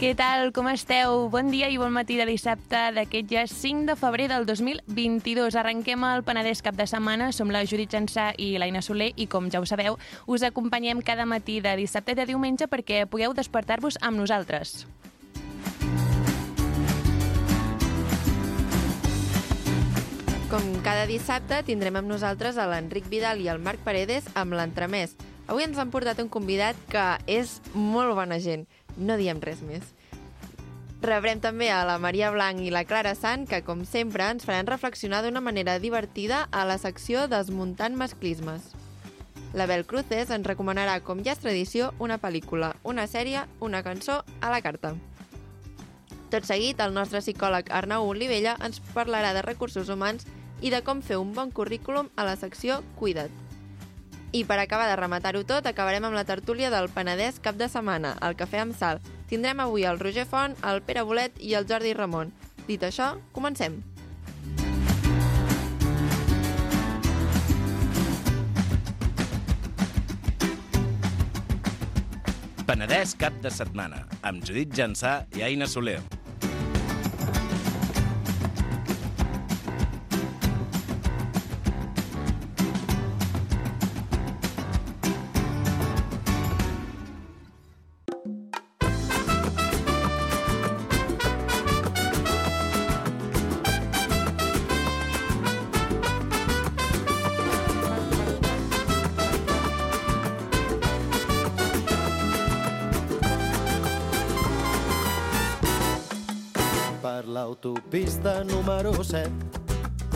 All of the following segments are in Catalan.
Què tal, com esteu? Bon dia i bon matí de dissabte d'aquest ja 5 de febrer del 2022. Arrenquem el Penedès cap de setmana. Som la Judit Jansà i l'Aina Soler i, com ja ho sabeu, us acompanyem cada matí de dissabte i de diumenge perquè pugueu despertar-vos amb nosaltres. Com cada dissabte, tindrem amb nosaltres a l'Enric Vidal i el Marc Paredes amb l'entremès. Avui ens han portat un convidat que és molt bona gent. No diem res més. Rebrem també a la Maria Blanc i la Clara Sant, que, com sempre, ens faran reflexionar d'una manera divertida a la secció Desmuntant masclismes. La Bel Cruces ens recomanarà, com ja és tradició, una pel·lícula, una sèrie, una cançó a la carta. Tot seguit, el nostre psicòleg Arnau Olivella ens parlarà de recursos humans i de com fer un bon currículum a la secció Cuida't. I per acabar de rematar-ho tot, acabarem amb la tertúlia del Penedès cap de setmana, al Cafè amb Sal. Tindrem avui el Roger Font, el Pere Bolet i el Jordi Ramon. Dit això, comencem. Penedès cap de setmana, amb Judit Jansà i Aina Soler. Número 7 i entrava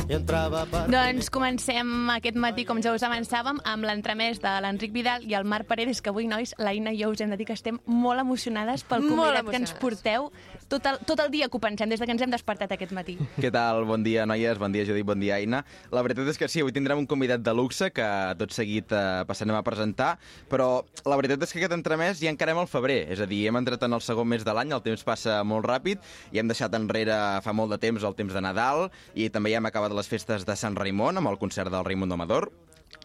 per... Doncs comencem aquest matí, com ja us avançàvem, amb l'entremès de l'Enric Vidal i el Marc Paredes, que avui, nois, l'Aina i jo us hem de dir que estem molt emocionades pel convidat que ens porteu tot el, tot el dia que ho pensem, des de que ens hem despertat aquest matí. Què tal? Bon dia, noies. Bon dia, Judit. Bon dia, Aina. La veritat és que sí, avui tindrem un convidat de luxe que tot seguit eh, passarem a presentar, però la veritat és que aquest entremès ja encarem al febrer, és a dir, hem entrat en el segon mes de l'any, el temps passa molt ràpid i hem deixat enrere fa molt de temps el temps de Nadal i també ja hem acabat les festes de Sant Raimon amb el concert del Raimon Domador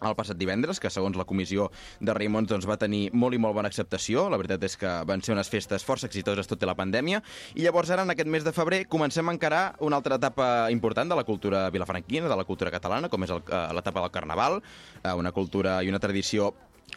el passat divendres, que segons la comissió de Raimons doncs, va tenir molt i molt bona acceptació. La veritat és que van ser unes festes força exitoses tot i la pandèmia. I llavors ara, en aquest mes de febrer, comencem a encarar una altra etapa important de la cultura vilafranquina, de la cultura catalana, com és eh, l'etapa del Carnaval, eh, una cultura i una tradició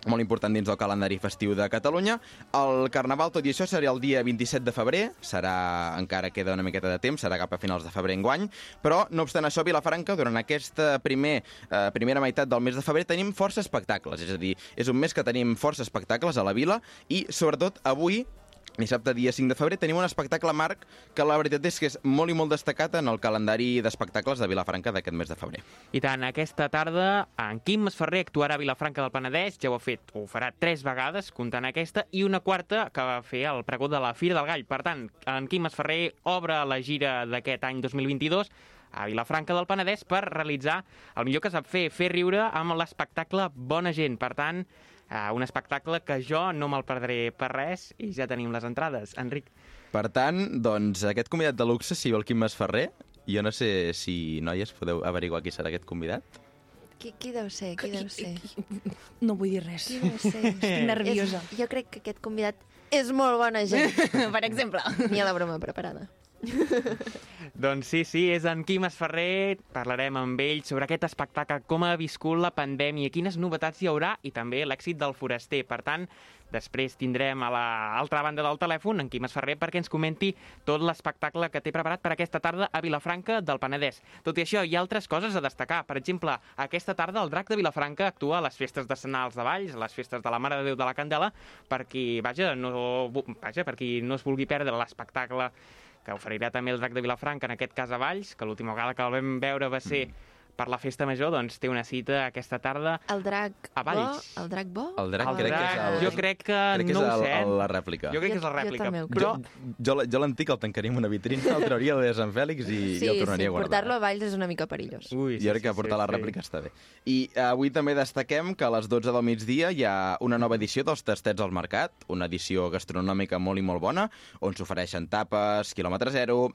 molt important dins del calendari festiu de Catalunya. El Carnaval, tot i això, serà el dia 27 de febrer, serà, encara queda una miqueta de temps, serà cap a finals de febrer enguany, però, no obstant això, Vilafranca, durant aquesta primer, eh, primera meitat del mes de febrer, tenim força espectacles, és a dir, és un mes que tenim força espectacles a la vila i, sobretot, avui, Dissabte, dia 5 de febrer, tenim un espectacle, Marc, que la veritat és que és molt i molt destacat en el calendari d'espectacles de Vilafranca d'aquest mes de febrer. I tant, aquesta tarda en Quim Masferrer actuarà a Vilafranca del Penedès, ja ho ha fet, ho farà tres vegades, comptant aquesta, i una quarta que va fer el pregó de la Fira del Gall. Per tant, en Quim Masferrer obre la gira d'aquest any 2022 a Vilafranca del Penedès per realitzar el millor que sap fer, fer riure amb l'espectacle Bona Gent. Per tant, eh, un espectacle que jo no me'l perdré per res i ja tenim les entrades. Enric, Per tant, doncs, aquest convidat de luxe, si vol Quim Masferrer, jo no sé si, noies, podeu averiguar qui serà aquest convidat. Qui, qui deu ser? Qui deu ser? No vull dir res. Qui deu ser? Estic nerviosa. És, jo crec que aquest convidat és molt bona gent. per exemple. Ni a la broma preparada. Doncs sí, sí, és en Quim Esferrer. Parlarem amb ell sobre aquest espectacle, com ha viscut la pandèmia, quines novetats hi haurà i també l'èxit del foraster. Per tant, després tindrem a l'altra banda del telèfon en Quim Esferrer perquè ens comenti tot l'espectacle que té preparat per aquesta tarda a Vilafranca del Penedès. Tot i això, hi ha altres coses a destacar. Per exemple, aquesta tarda el Drac de Vilafranca actua a les festes de Senals de Valls, a les festes de la Mare de Déu de la Candela, per qui, vaja, no, vaja, per qui no es vulgui perdre l'espectacle que oferirà també el Drac de Vilafranca, en aquest cas a Valls, que l'última vegada que el vam veure va ser per la festa major, doncs té una cita aquesta tarda. El drac A bo? Valls. El drac bo? El drac El crec que és drac, el... Jo crec que crec que no és ho sé. el, la rèplica. Jo crec que és la Jo- jo rèplica. també ho però Jo, jo l'antic el tancaria en una vitrina, el trauria de Sant Fèlix i, sí, i el tornaria sí, a guardar. portar-lo a Valls és una mica perillós. Ui, jo crec que portar la rèplica està bé. I eh, avui també destaquem que a les 12 del migdia hi ha una nova edició dels Tastets al Mercat, una edició gastronòmica molt i molt bona, on s'ofereixen tapes, quilòmetre zero,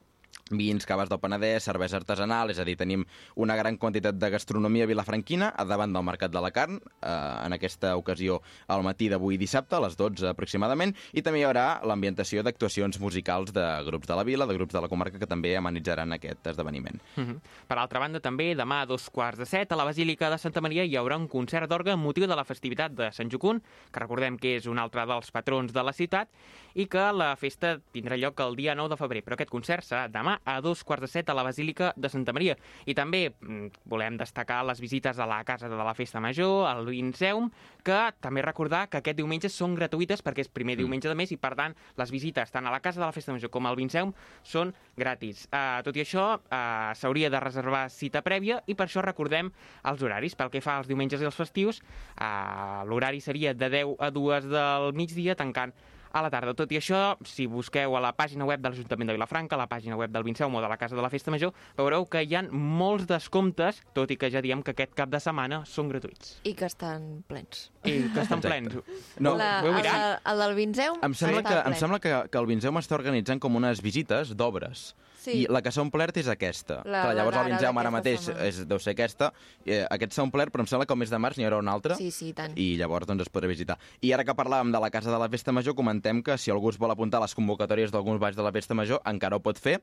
vins, caves del Penedès, cervesa artesanal, és a dir, tenim una gran quantitat de gastronomia vilafranquina a davant del Mercat de la Carn, eh, en aquesta ocasió al matí d'avui dissabte, a les 12 aproximadament, i també hi haurà l'ambientació d'actuacions musicals de grups de la vila, de grups de la comarca, que també amenitzaran aquest esdeveniment. Uh -huh. Per altra banda, també demà a dos quarts de set a la Basílica de Santa Maria hi haurà un concert d'orgue amb motiu de la festivitat de Sant Jucún, que recordem que és un altre dels patrons de la ciutat, i que la festa tindrà lloc el dia 9 de febrer. Però aquest concert serà demà a dos quarts de set a la Basílica de Santa Maria. I també mm, volem destacar les visites a la Casa de la Festa Major, al Vinceum, que també recordar que aquest diumenge són gratuïtes perquè és primer diumenge de mes i, per tant, les visites tant a la Casa de la Festa Major com al Vinceum són gratis. Uh, tot i això, uh, s'hauria de reservar cita prèvia i per això recordem els horaris. Pel que fa als diumenges i els festius, uh, l'horari seria de 10 a 2 del migdia, tancant a la tarda. Tot i això, si busqueu a la pàgina web de l'Ajuntament de Vilafranca, a la pàgina web del Vinceum o de la Casa de la Festa Major, veureu que hi ha molts descomptes, tot i que ja diem que aquest cap de setmana són gratuïts. I que estan plens. I que estan Exacte. plens. No, la, el, mirat? el del Vinceum Em sembla, que, em sembla que, que el Vinceum està organitzant com unes visites d'obres. Sí. I la que s'ha omplert és aquesta. La- Clar, la llavors el d'ara, Vinceum ara d'aquesta mateix setmana. és, deu ser aquesta. Eh, aquest s'ha omplert, però em sembla que al mes de març n'hi haurà un altre. Sí, sí, tant. i llavors doncs, es podrà visitar. I ara que parlàvem de la Casa de la Festa Major, comentem que si algú es vol apuntar a les convocatòries d'alguns balls de la Festa Major, encara ho pot fer.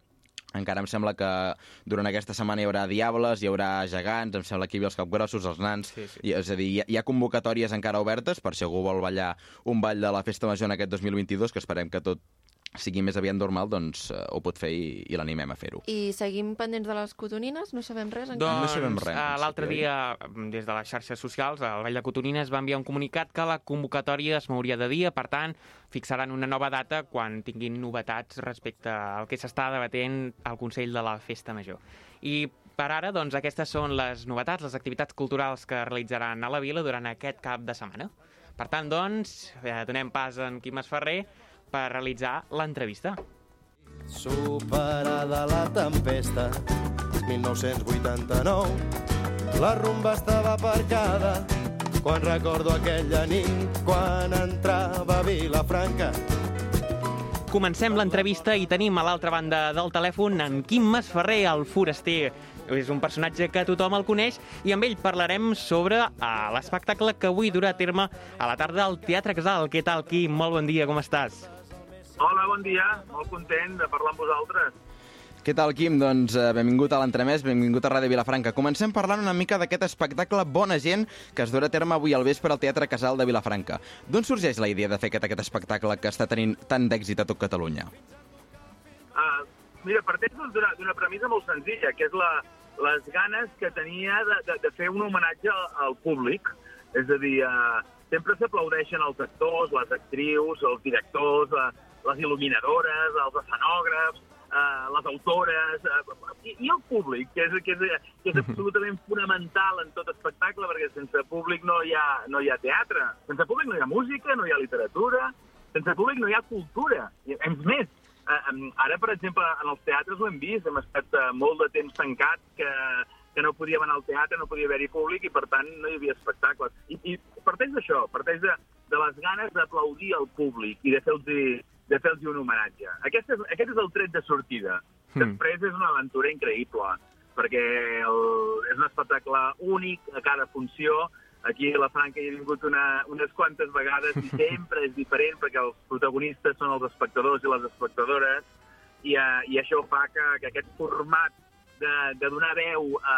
Encara em sembla que durant aquesta setmana hi haurà diables, hi haurà gegants, em sembla que hi havia els capgrossos, els nans... Sí, sí. I, és a dir, hi ha, hi ha convocatòries encara obertes per si algú vol ballar un ball de la Festa Major en aquest 2022, que esperem que tot sigui més aviat normal, doncs eh, ho pot fer i, i l'animem a fer-ho. I seguim pendents de les cotonines? No sabem res encara? Doncs, No sabem res, eh, l'altre dia, mm, des de les xarxes socials, el Vall de Cotonines va enviar un comunicat que la convocatòria es mouria de dia, per tant, fixaran una nova data quan tinguin novetats respecte al que s'està debatent al Consell de la Festa Major. I per ara, doncs, aquestes són les novetats, les activitats culturals que realitzaran a la vila durant aquest cap de setmana. Per tant, doncs, eh, donem pas a en Quim Esferrer per realitzar l'entrevista. Superada la tempesta, 1989, la rumba estava aparcada quan recordo aquella nit quan entrava a Vilafranca. Comencem l'entrevista i tenim a l'altra banda del telèfon en Quim Masferrer, el foraster. És un personatge que tothom el coneix i amb ell parlarem sobre uh, l'espectacle que avui durà a terme a la tarda al Teatre Casal. Què tal, Quim? Molt bon dia, com estàs? Hola, bon dia. Molt content de parlar amb vosaltres. Què tal, Quim? Doncs eh, benvingut a l'entremès, benvingut a Ràdio Vilafranca. Comencem parlant una mica d'aquest espectacle Bona gent que es durà a terme avui al vespre al Teatre Casal de Vilafranca. D'on sorgeix la idea de fer aquest, aquest espectacle que està tenint tant d'èxit a tot Catalunya? Uh, mira, parteix d'una d'una premissa molt senzilla, que és la, les ganes que tenia de, de, de fer un homenatge al, al públic. És a dir, uh, sempre s'aplaudeixen els actors, les actrius, els directors, uh, les il·luminadores, els escenògrafs, uh, les autores, uh, i, i el públic, que és, que és, que és absolutament fonamental en tot espectacle, perquè sense públic no hi, ha, no hi ha teatre, sense públic no hi ha música, no hi ha literatura, sense públic no hi ha cultura. És més, eh, ara, per exemple, en els teatres ho hem vist, hem estat eh, molt de temps tancats, que, que no podíem anar al teatre, no podia haver-hi públic i, per tant, no hi havia espectacles. I, i parteix d'això, parteix de, de les ganes d'aplaudir al públic i de fer-los de fer un homenatge. Aquest és, aquest és el tret de sortida. Mm. Després és una aventura increïble, perquè el, és un espectacle únic a cada funció. Aquí a la Franca hi he vingut una, unes quantes vegades i sempre és diferent perquè els protagonistes són els espectadors i les espectadores i, uh, i això fa que, que aquest format de, de donar veu a,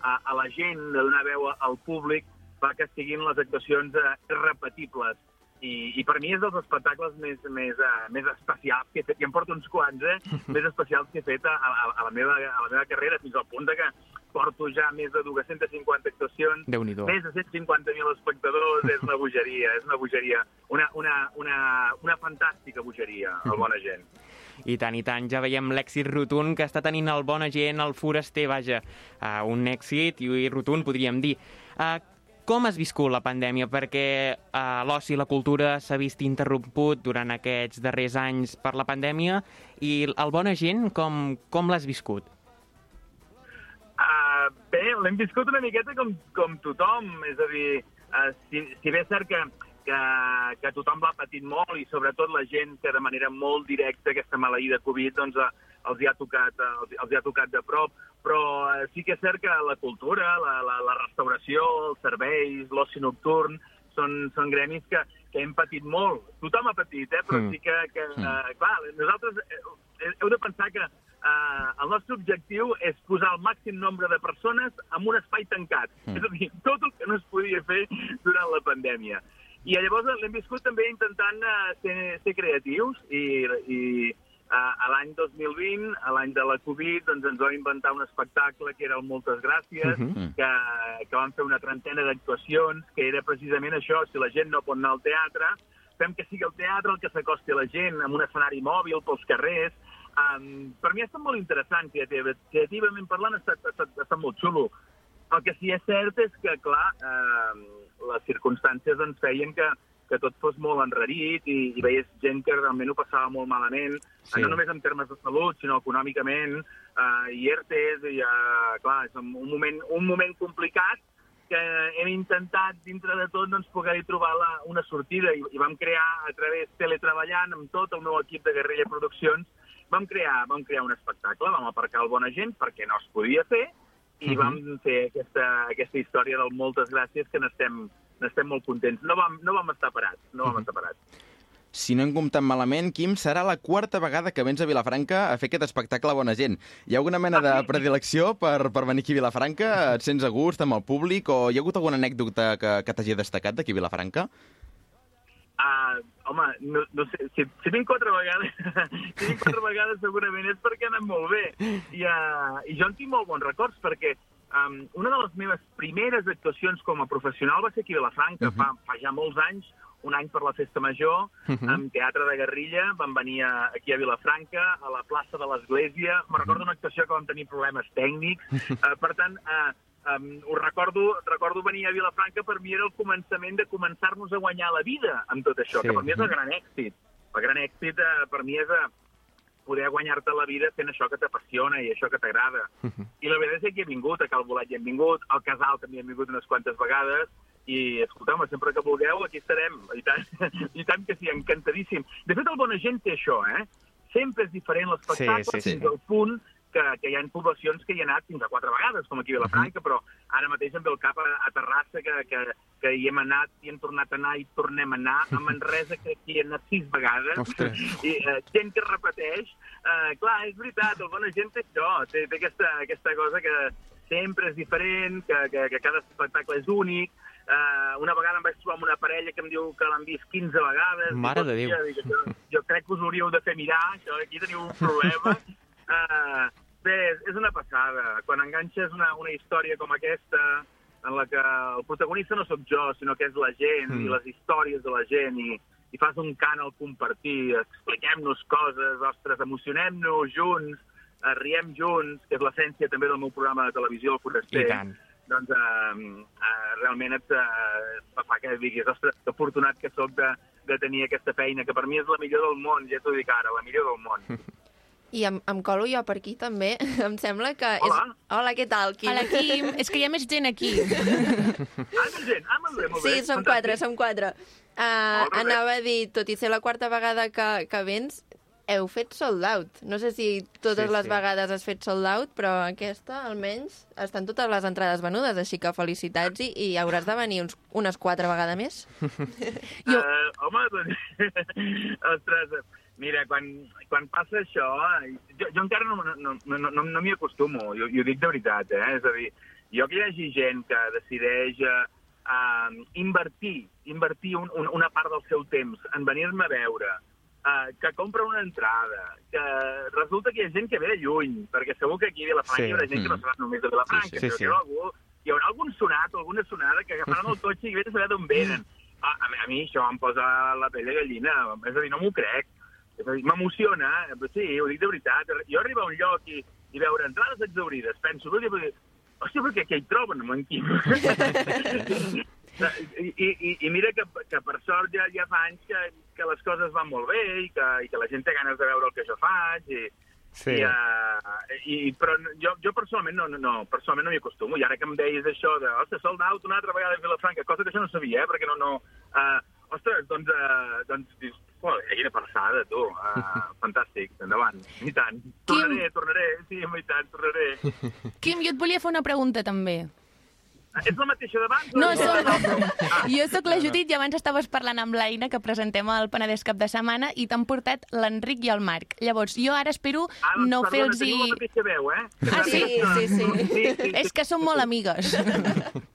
a, a la gent, de donar veu al públic, fa que siguin les actuacions uh, repetibles. I, I per mi és dels espectacles més, més, uh, més especials que he fet, i em porto uns quants, eh? més especials que he fet a, a, a, la meva, a la meva carrera, fins al punt de que porto ja més de 250 actuacions, més de 150.000 espectadors, és una bogeria, és una bogeria, una, una, una, una fantàstica bogeria, el Bona Gent. I tant, i tant. Ja veiem l'èxit rotund que està tenint el Bona Gent, el foraster, vaja. Uh, un èxit i rotund, podríem dir. Uh, com has viscut la pandèmia? Perquè uh, l'oci i la cultura s'ha vist interromput durant aquests darrers anys per la pandèmia i el Bona Gent, com, com l'has viscut? Uh, bé, l'hem viscut una miqueta com, com tothom, és a dir, uh, si, si bé és cert que, que, que tothom l'ha patit molt i sobretot la gent que de manera molt directa aquesta maleïda Covid, doncs uh, els hi ha tocat, eh, els, els hi ha tocat de prop, però eh, sí que és cert que la cultura, la, la, la restauració, els serveis, l'oci nocturn, són, són gremis que, que hem patit molt. Tothom ha patit, eh? però Mm. sí que, que eh, clar, nosaltres eh, heu de pensar que eh, el nostre objectiu és posar el màxim nombre de persones en un espai tancat. És a dir, tot el que no es podia fer durant la pandèmia. I llavors l'hem viscut també intentant uh, ser, ser creatius i, i a l'any 2020, a l'any de la Covid, doncs ens vam inventar un espectacle que era el Moltes Gràcies, Mhm. que, que vam fer una trentena d'actuacions, que era precisament això, si la gent no pot anar al teatre, fem que sigui el teatre el que s'acosti a la gent, amb un escenari mòbil pels carrers. Um, per mi ha estat molt interessant, creativ creativament parlant, ha estat, ha, estat, ha estat molt xulo. El que sí que és cert és que, clar, eh, les circumstàncies ens feien que, que tot fos molt enrarit i, i veies gent que realment ho passava molt malament, Sí. no només en termes de salut, sinó econòmicament, eh, i ERTES, i, eh, clar, és un moment, un moment complicat que hem intentat, dintre de tot, doncs, poder-hi trobar la, una sortida i, i vam crear, a través teletreballant, amb tot el meu equip de Guerrilla Produccions, vam crear, vam crear un espectacle, vam aparcar el Bona Gent perquè no es podia fer, i Mhm. vam fer aquesta, aquesta història del moltes gràcies que n'estem n'estem molt contents. No vam, no vam estar parats, no vam estar parats. Si no hem comptat malament, Quim, serà la quarta vegada que vens a Vilafranca a fer aquest espectacle Bona Gent. Hi ha alguna mena de predilecció per, per venir aquí a Vilafranca? Et sents a gust amb el públic? O hi ha hagut alguna anècdota que, que t'hagi destacat d'aquí a Vilafranca? Uh, home, no, no sé, si, si vinc quatre vegades, si vinc quatre vegades segurament és perquè ha anat molt bé. I, uh, I jo en tinc molt bons records perquè um, una de les meves primeres actuacions com a professional va ser aquí a Vilafranca, uh -huh. fa, fa ja molts anys, un any per la Festa Major, uh -huh. amb Teatre de Guerrilla, vam venir a, aquí a Vilafranca, a la plaça de l'Església, me recordo una actuació que vam tenir problemes tècnics, uh, per tant, uh, Um, ho recordo, recordo venir a Vilafranca, per mi era el començament de començar-nos a guanyar la vida amb tot això, Sí. que per mi és el gran èxit. El gran èxit eh, per mi és eh, poder guanyar-te la vida fent això que t'apassiona i això que t'agrada. I la veritat és que he vingut, a Calvolat hi hem vingut, al Casal també hem vingut unes quantes vegades, i escolteu-me, sempre que vulgueu, aquí estarem. I tant, i tant que sí, encantadíssim. De fet, el Bona Gent té això, eh? Sempre és diferent l'espectacle Sí, sí, sí. fins al punt que, que hi ha poblacions que hi ha anat fins a quatre vegades, com aquí a Vilafranca, però ara mateix em ve el cap a, a Terrassa, que, que, que hi hem anat, i hem tornat a anar, i tornem a anar. A Manresa, que aquí hi hem anat sis vegades. Ostres. I eh, gent que repeteix. Eh, clar, és veritat, el bona gent té això, té, té aquesta, aquesta cosa que sempre és diferent, que, que, que cada espectacle és únic. Uh, una vegada em vaig trobar amb una parella que em diu que l'han vist 15 vegades. Mare de Déu. Jo, jo crec que us hauríeu de fer mirar, això, aquí teniu un problema. Uh, bé, és, una passada. Quan enganxes una, una història com aquesta, en la que el protagonista no sóc jo, sinó que és la gent Mm. i les històries de la gent i, i fas un cant al compartir, expliquem-nos coses, ostres, emocionem-nos junts, eh, riem junts, que és l'essència també del meu programa de televisió, El Foraster. I tant. Doncs eh, eh, realment et, eh, fa que diguis, ostres, que afortunat que sóc de, de tenir aquesta feina, que per mi és la millor del món, ja t'ho dic ara, la millor del món. I em, em colo jo per aquí també. em sembla que... Hola. És... Hola, què tal, Quim? Hola, Quim. És que hi ha més gent aquí. Ah, més gent, ah, molt bé, molt bé. Sí, som Fantàstic. quatre, som quatre. Uh, bé. anava a dir, tot i ser la quarta vegada que, que vens, heu fet sold out. No sé si totes Sí, les sí. vegades has fet sold out, però aquesta, almenys, estan totes les entrades venudes, així que felicitats i, i hauràs de venir uns, unes quatre vegades més. Jo- Uh, home, doncs... Ostres, mira, quan, quan passa això... eh, Jo, jo encara no, no, no, no, no m'hi acostumo, jo, jo ho dic de veritat, eh? És a dir, jo que hi hagi gent que decideix uh, uh, invertir, invertir un, un, una part del seu temps en venir-me a veure, uh, que compra una entrada, que resulta que hi ha gent que ve de lluny, perquè segur que aquí a Vilafranca Sí. hi haurà gent que no Mm. serà només de Vilafranca, Sí, sí. Sí, haurà algú hi haurà algun sonat o alguna sonada que agafaran el cotxe i vés a saber d'on venen. A, a, mi- a mi això em posa la pell de gallina, és a dir, no m'ho crec. M'emociona, eh, sí, ho dic de veritat. Jo arribar a un lloc i, i veure entrades exaurides, penso, dir, hòstia, però què, què hi troben, amb en Quim? I, i, I mira que, que per sort ja, ja fa anys que, que les coses van molt bé i que, i que la gent té ganes de veure el que jo faig i, Sí. i, uh, i, però jo, jo personalment no, no, no, personalment no m'hi acostumo. I ara que em deies això de, ostres, sold out una altra vegada a Vilafranca, cosa que això no sabia, eh, perquè no, no... Uh, ostres, doncs, uh, doncs Joder, quina passada, tu. Uh, fantàstic, endavant. I tant. Tornaré, tornaré, sí, i tant, tornaré. Quim, jo et volia fer una pregunta, també. És la mateixa d'abans? No, una- Ah, jo sóc la Judit i abans estaves parlant amb l'Aina, que presentem el Penedès cap de setmana, i t'han portat l'Enric i el Marc. Llavors, jo ara espero Ah, doncs, no fer-los... teniu la mateixa veu, eh? Ah, sí? Sí, sí, sí. sí, sí. És que som molt amigues.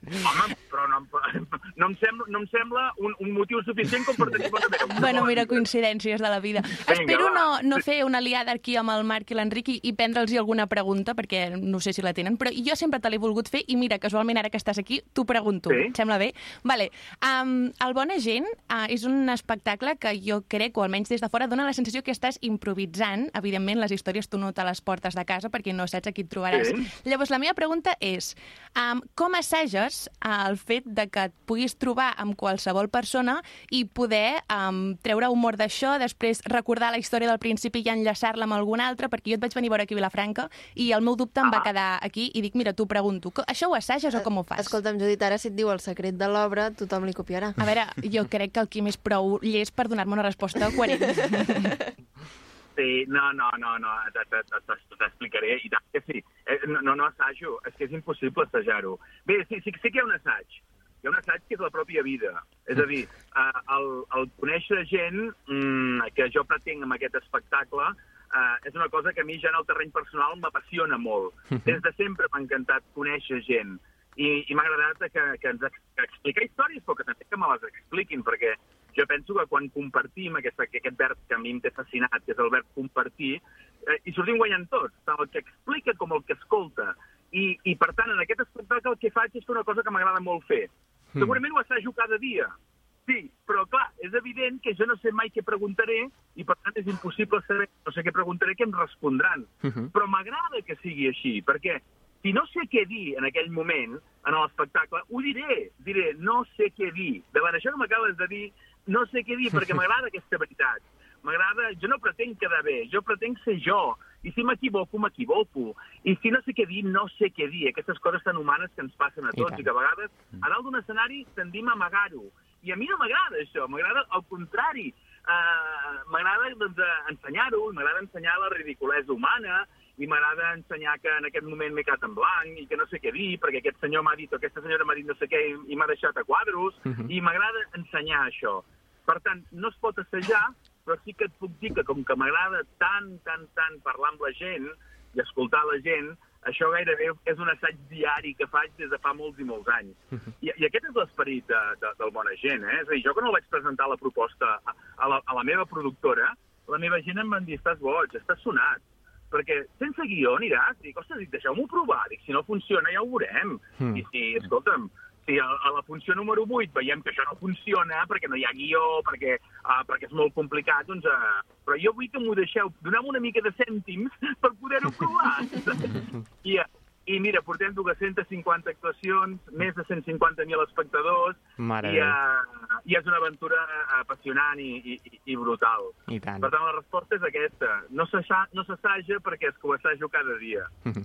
Home, però no, em- no, em sembla, no em sembla un, un motiu suficient com per tenir bona veu. Bueno, mira, coincidències de la vida. Espero va. no, no fer una liada aquí amb el Marc i l'Enric i, i prendre'ls alguna pregunta, perquè no sé si la tenen, però jo sempre te l'he volgut fer i mira, casualment ara que estàs aquí, t'ho pregunto. Sí. Et sembla bé? Vale. Um, el Bona Gent uh, és un espectacle que jo crec, o almenys des de fora, dona la sensació que estàs improvisant. Evidentment, les històries tu no te les portes de casa perquè no saps a qui et trobaràs. Sí. Llavors, la meva pregunta és, um, com assages uh, el fet de que et puguis trobar amb qualsevol persona i poder um, treure humor d'això, després recordar la història del principi i enllaçar-la amb algun altre, perquè jo et vaig venir a veure aquí a Vilafranca i el meu dubte em va quedar aquí i dic, mira, t'ho pregunto, això ho assages o com ho fas? Escolta'm, Judit, ara si et diu el secret de l'obra, tothom li copiarà. A veure, jo crec que el Quim és prou llest per donar-me una resposta coherent. Sí, no, no, no, no, t'explicaré, i tant que sí. Eh, No, no, no assajo, és que és impossible assajar-ho. Bé, sí, sí, sí que hi ha un assaig. Hi ha un assaig que és la pròpia vida. És a dir, eh, el, el conèixer gent mm, que jo pretenc amb aquest espectacle eh, és una cosa que a mi ja en el terreny personal m'apassiona molt. Des de sempre m'ha encantat conèixer gent i, i m'ha agradat que, que ens que explicar històries, però que també que me les expliquin, perquè jo penso que quan compartim aquesta, que aquest verb que a mi em té fascinat, que és el verb compartir, eh, hi sortim guanyant tots, tant el que explica com el que escolta. I, I, per tant, en aquest espectacle el que faig és una cosa que m'agrada molt fer. Segurament ho assajo cada dia, sí, però clar, és evident que jo no sé mai què preguntaré i per tant és impossible saber, no sé què preguntaré, què em respondran. Però m'agrada que sigui així, perquè si no sé què dir en aquell moment, en l'espectacle, ho diré. Diré, no sé què dir. Davant això que m'acabes de dir, no sé què dir, perquè m'agrada aquesta veritat. M'agrada... Jo no pretenc quedar bé, jo pretenc ser jo. I si m'equivoco, m'equivoco. I si no sé què dir, no sé què dir. Aquestes coses tan humanes que ens passen a I tots tant. i, que a vegades a dalt d'un escenari tendim a amagar-ho. I a mi no m'agrada això, m'agrada al contrari. Uh, m'agrada doncs, ensenyar-ho, m'agrada ensenyar la ridiculesa humana, i m'agrada ensenyar que en aquest moment m'he quedat en blanc i que no sé què dir, perquè aquest senyor m'ha dit o aquesta senyora m'ha dit no sé què i, i m'ha deixat a quadros, i m'agrada ensenyar això. Per tant, no es pot assajar, però sí que et puc dir que com que m'agrada tant, tant, tant parlar amb la gent i escoltar la gent, això gairebé és un assaig diari que faig des de fa molts i molts anys. I, i aquest és l'esperit de, de, del Bona Gent, eh? És a dir, jo quan el vaig presentar la proposta a, a, la, a la meva productora, la meva gent em van dir, estàs boig, estàs sonat perquè sense guió aniràs. Dic, ostres, deixeu-m'ho provar. Dic, si no funciona ja ho veurem. Mm. I si, escolta'm, si a, a la funció número 8 veiem que això no funciona perquè no hi ha guió, perquè, uh, perquè és molt complicat, doncs... Uh, però jo vull que m'ho deixeu, donem una mica de cèntims per poder-ho provar. I, uh, I mira, portem 250 actuacions, més de 150.000 espectadors, Mare i, uh, i és una aventura apassionant i, i, i- brutal. I tant. Per tant, la resposta és aquesta. No s'assa- no s'assaja perquè és que ho assajo cada dia.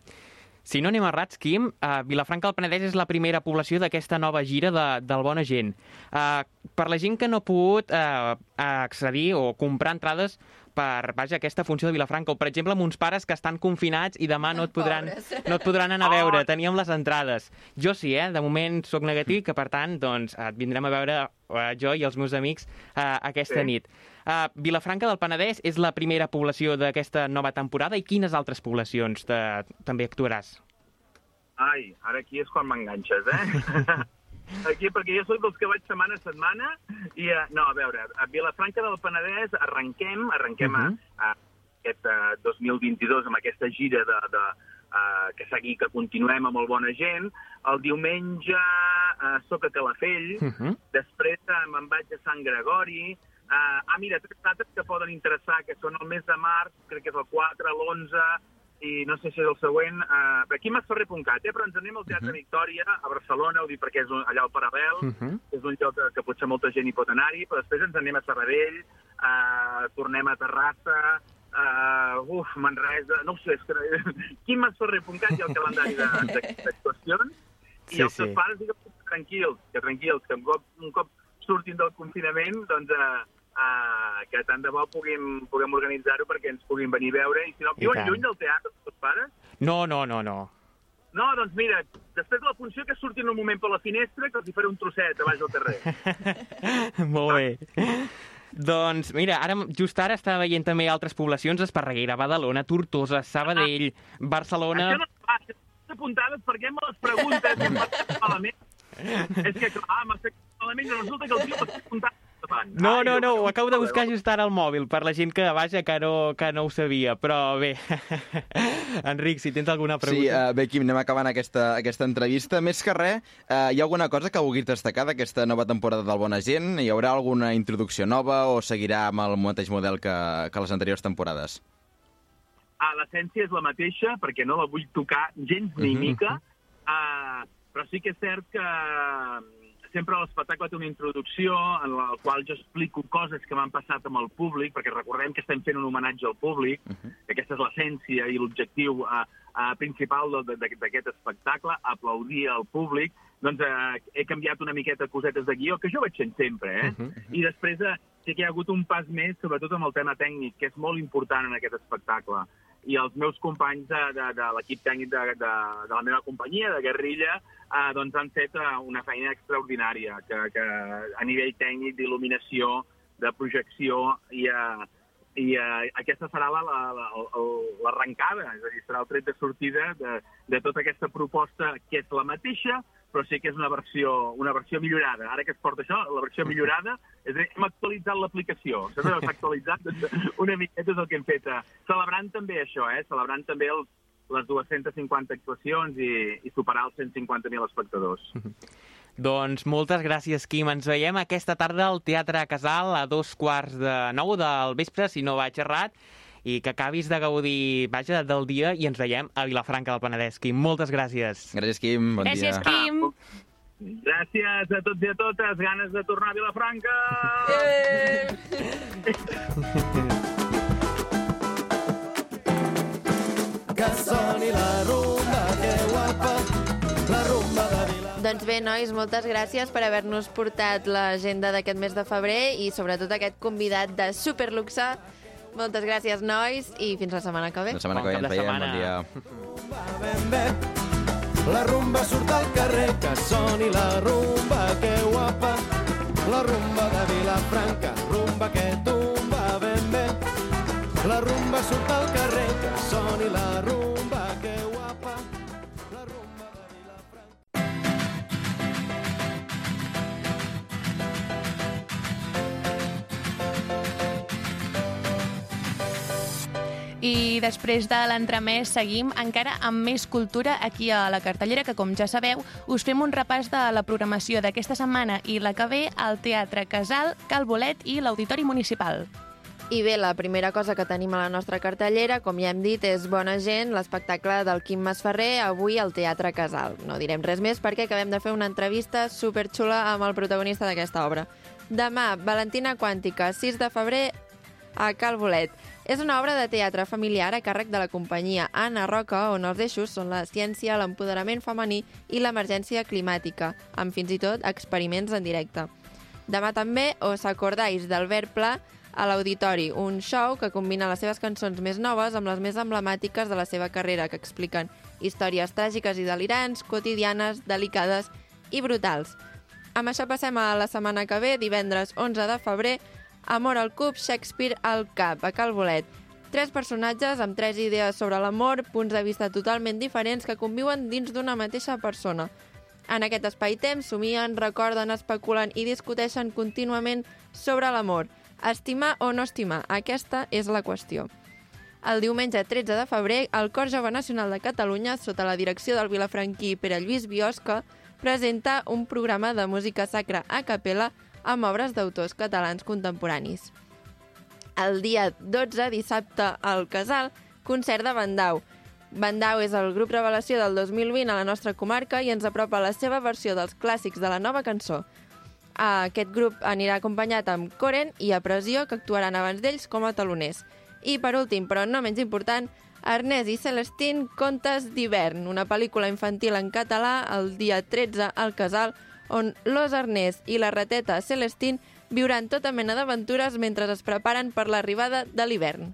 Si no anem errats, Quim, uh, Vilafranca del Penedès és la primera població d'aquesta nova gira de, del Bona Gent. Uh, per la gent que no ha pogut uh, accedir o comprar entrades per vaja, aquesta funció de Vilafranca, o per exemple amb uns pares que estan confinats i demà no et podran, Pobres. no et podran anar a veure, Oh. teníem les entrades. Jo sí, eh? de moment sóc negatiu i que per tant doncs, et vindrem a veure uh, jo i els meus amics uh, aquesta Sí. nit. Uh, Vilafranca del Penedès és la primera població d'aquesta nova temporada i quines altres poblacions de, també actuaràs? Ai, ara aquí és quan m'enganxes, eh? Aquí, perquè jo soc dels que vaig setmana a setmana i, uh, no, a veure, a Vilafranca del Penedès arrenquem, arrenquem uh Mhm. -huh. a, a aquest uh, 2022 amb aquesta gira de, de uh, que seguir, que continuem amb el Bona Gent. El diumenge uh, soc a Calafell, Uh -huh. Després eh, me'n vaig a Sant Gregori. Uh, ah, mira, tres dates que poden interessar, que són el mes de març, crec que és el 4, l'11, i no sé si és el següent. Uh, aquí masferrer.cat, eh? però ens anem al Teatre uh -huh. Victòria, a Barcelona, ho dic perquè és un, allà al Paral·lel, uh Uh -huh. és un lloc que, que potser molta gent hi pot anar-hi, però després ens anem a Sabadell, uh, tornem a Terrassa, uh, uf, Manresa, no ho sé, és que... quimmasferrer.cat ha el calendari de- d'aquestes actuacions, i Sí, els seus sí. pares diguem que tranquils, que tranquils, que un cop, un cop surtin del confinament, doncs eh, uh, que tant de bo puguem, puguem organitzar-ho perquè ens puguin venir a veure. I si no, I viuen tant. lluny del teatre, els teus pares? No, no, no, no. No, doncs mira, després de la funció que surtin un moment per la finestra que els hi faré un trosset a baix del carrer. Molt bé. Doncs, mira, ara, just ara estava veient també altres poblacions, Esparreguera, Badalona, Tortosa, Sabadell, Barcelona... Això no això no apuntades perquè me les preguntes malament. És que, clar, m'has fet malament i resulta que el tio m'ha apuntat. No, no, no, ho acabo de buscar just ara al mòbil, per la gent que, vaja, que no, que no ho sabia, però bé. Enric, si tens alguna Sí, pregunta... uh, bé, Quim, anem acabant aquesta, aquesta entrevista. Més que res, uh, hi ha alguna cosa que vulguis destacar d'aquesta nova temporada del Bona Gent? Hi haurà alguna introducció nova o seguirà amb el mateix model que, que les anteriors temporades? Ah, l'essència és la mateixa, perquè no la vull tocar gens ni Mhm, mica, uh, però sí que és cert que sempre l'espectacle té una introducció en la qual jo explico coses que m'han passat amb el públic, perquè recordem que estem fent un homenatge al públic, que aquesta és l'essència i l'objectiu uh, uh, principal de- de- d'aquest espectacle, aplaudir al públic. Doncs uh, he canviat una miqueta cosetes de guió, que jo vaig fent sempre, eh? I després eh, sí que hi ha hagut un pas més, sobretot amb el tema tècnic, que és molt important en aquest espectacle. I els meus companys de, de, de l'equip tècnic de, de, de la meva companyia, de Guerrilla, eh, doncs han fet eh, una feina extraordinària, que, que a nivell tècnic d'il·luminació, de projecció, i, eh, i eh, aquesta serà la- la- la- l'arrencada, és a dir, serà el tret de sortida de, de tota aquesta proposta, que és la mateixa, però sí que és una versió, una versió millorada. Ara que es porta això, la versió millorada, és a dir, hem actualitzat l'aplicació. S'ha actualitzat una miqueta és el que hem fet. eh, Celebrant també això, eh? celebrant també els, les 250 actuacions i, i superar els 150.000 espectadors. Doncs moltes gràcies, Quim. Ens veiem aquesta tarda al Teatre Casal a dos quarts de nou del vespre, si no vaig errat, i que acabis de gaudir, vaja, del dia i ens veiem a Vilafranca del Penedès. Quim, moltes gràcies. Gràcies, Quim. Bon Gràcies, dia. Quim. Gràcies a tots i a totes. Ganes de tornar a Vilafranca! Que soni la rumba, que guapa, la rumba de Vila. Doncs bé, nois, moltes gràcies per haver-nos portat l'agenda d'aquest mes de febrer i sobretot aquest convidat de superluxe. Moltes gràcies, nois, i fins la setmana que ve. La setmana Bon que ve ens de veiem. setmana. Bon dia. La rumba surt al carrer, que soni la rumba, que guapa. La rumba de Vilafranca, rumba que tumba ben bé. La rumba surt al carrer, Després de l'entremès seguim encara amb més cultura aquí a la cartellera, que com ja sabeu, us fem un repàs de la programació d'aquesta setmana i la que ve al Teatre Casal, Cal Bolet i l'Auditori Municipal. I bé, la primera cosa que tenim a la nostra cartellera, com ja hem dit, és Bona gent, l'espectacle del Quim Masferrer, avui al Teatre Casal. No direm res més perquè acabem de fer una entrevista superxula amb el protagonista d'aquesta obra. Demà, Valentina Quàntica, 6 de febrer, a Cal Bolet. És una obra de teatre familiar a càrrec de la companyia Anna Roca, on els eixos són la ciència, l'empoderament femení i l'emergència climàtica, amb fins i tot experiments en directe. Demà també Os acordáis d'Albert Pla a l'Auditori, un show que combina les seves cançons més noves amb les més emblemàtiques de la seva carrera, que expliquen històries tràgiques i delirants, quotidianes, delicades i brutals. Amb això passem a la setmana que ve, divendres 11 de febrer, Amor al cub, Shakespeare al cap, a Cal Bolet. Tres personatges amb tres idees sobre l'amor, punts de vista totalment diferents que conviuen dins d'una mateixa persona. En aquest espai-temps somien, recorden, especulen i discuteixen contínuament sobre l'amor. Estimar o no estimar, aquesta és la qüestió. El diumenge 13 de febrer, el Cor Jove Nacional de Catalunya, sota la direcció del vilafranquí Pere Lluís Biosca, presenta un programa de música sacra a capella amb obres d'autors catalans contemporanis. El dia 12, dissabte, al Casal, concert de Bandau. Bandau és el grup revelació del 2020 a la nostra comarca i ens apropa la seva versió dels clàssics de la nova cançó. Aquest grup anirà acompanyat amb Coren i a Pressió, que actuaran abans d'ells com a taloners. I per últim, però no menys important, Ernest i Celestín, Contes d'hivern, una pel·lícula infantil en català el dia 13 al Casal, on l'os Ernest i la rateta Celestín viuran tota mena d'aventures mentre es preparen per l'arribada de l'hivern.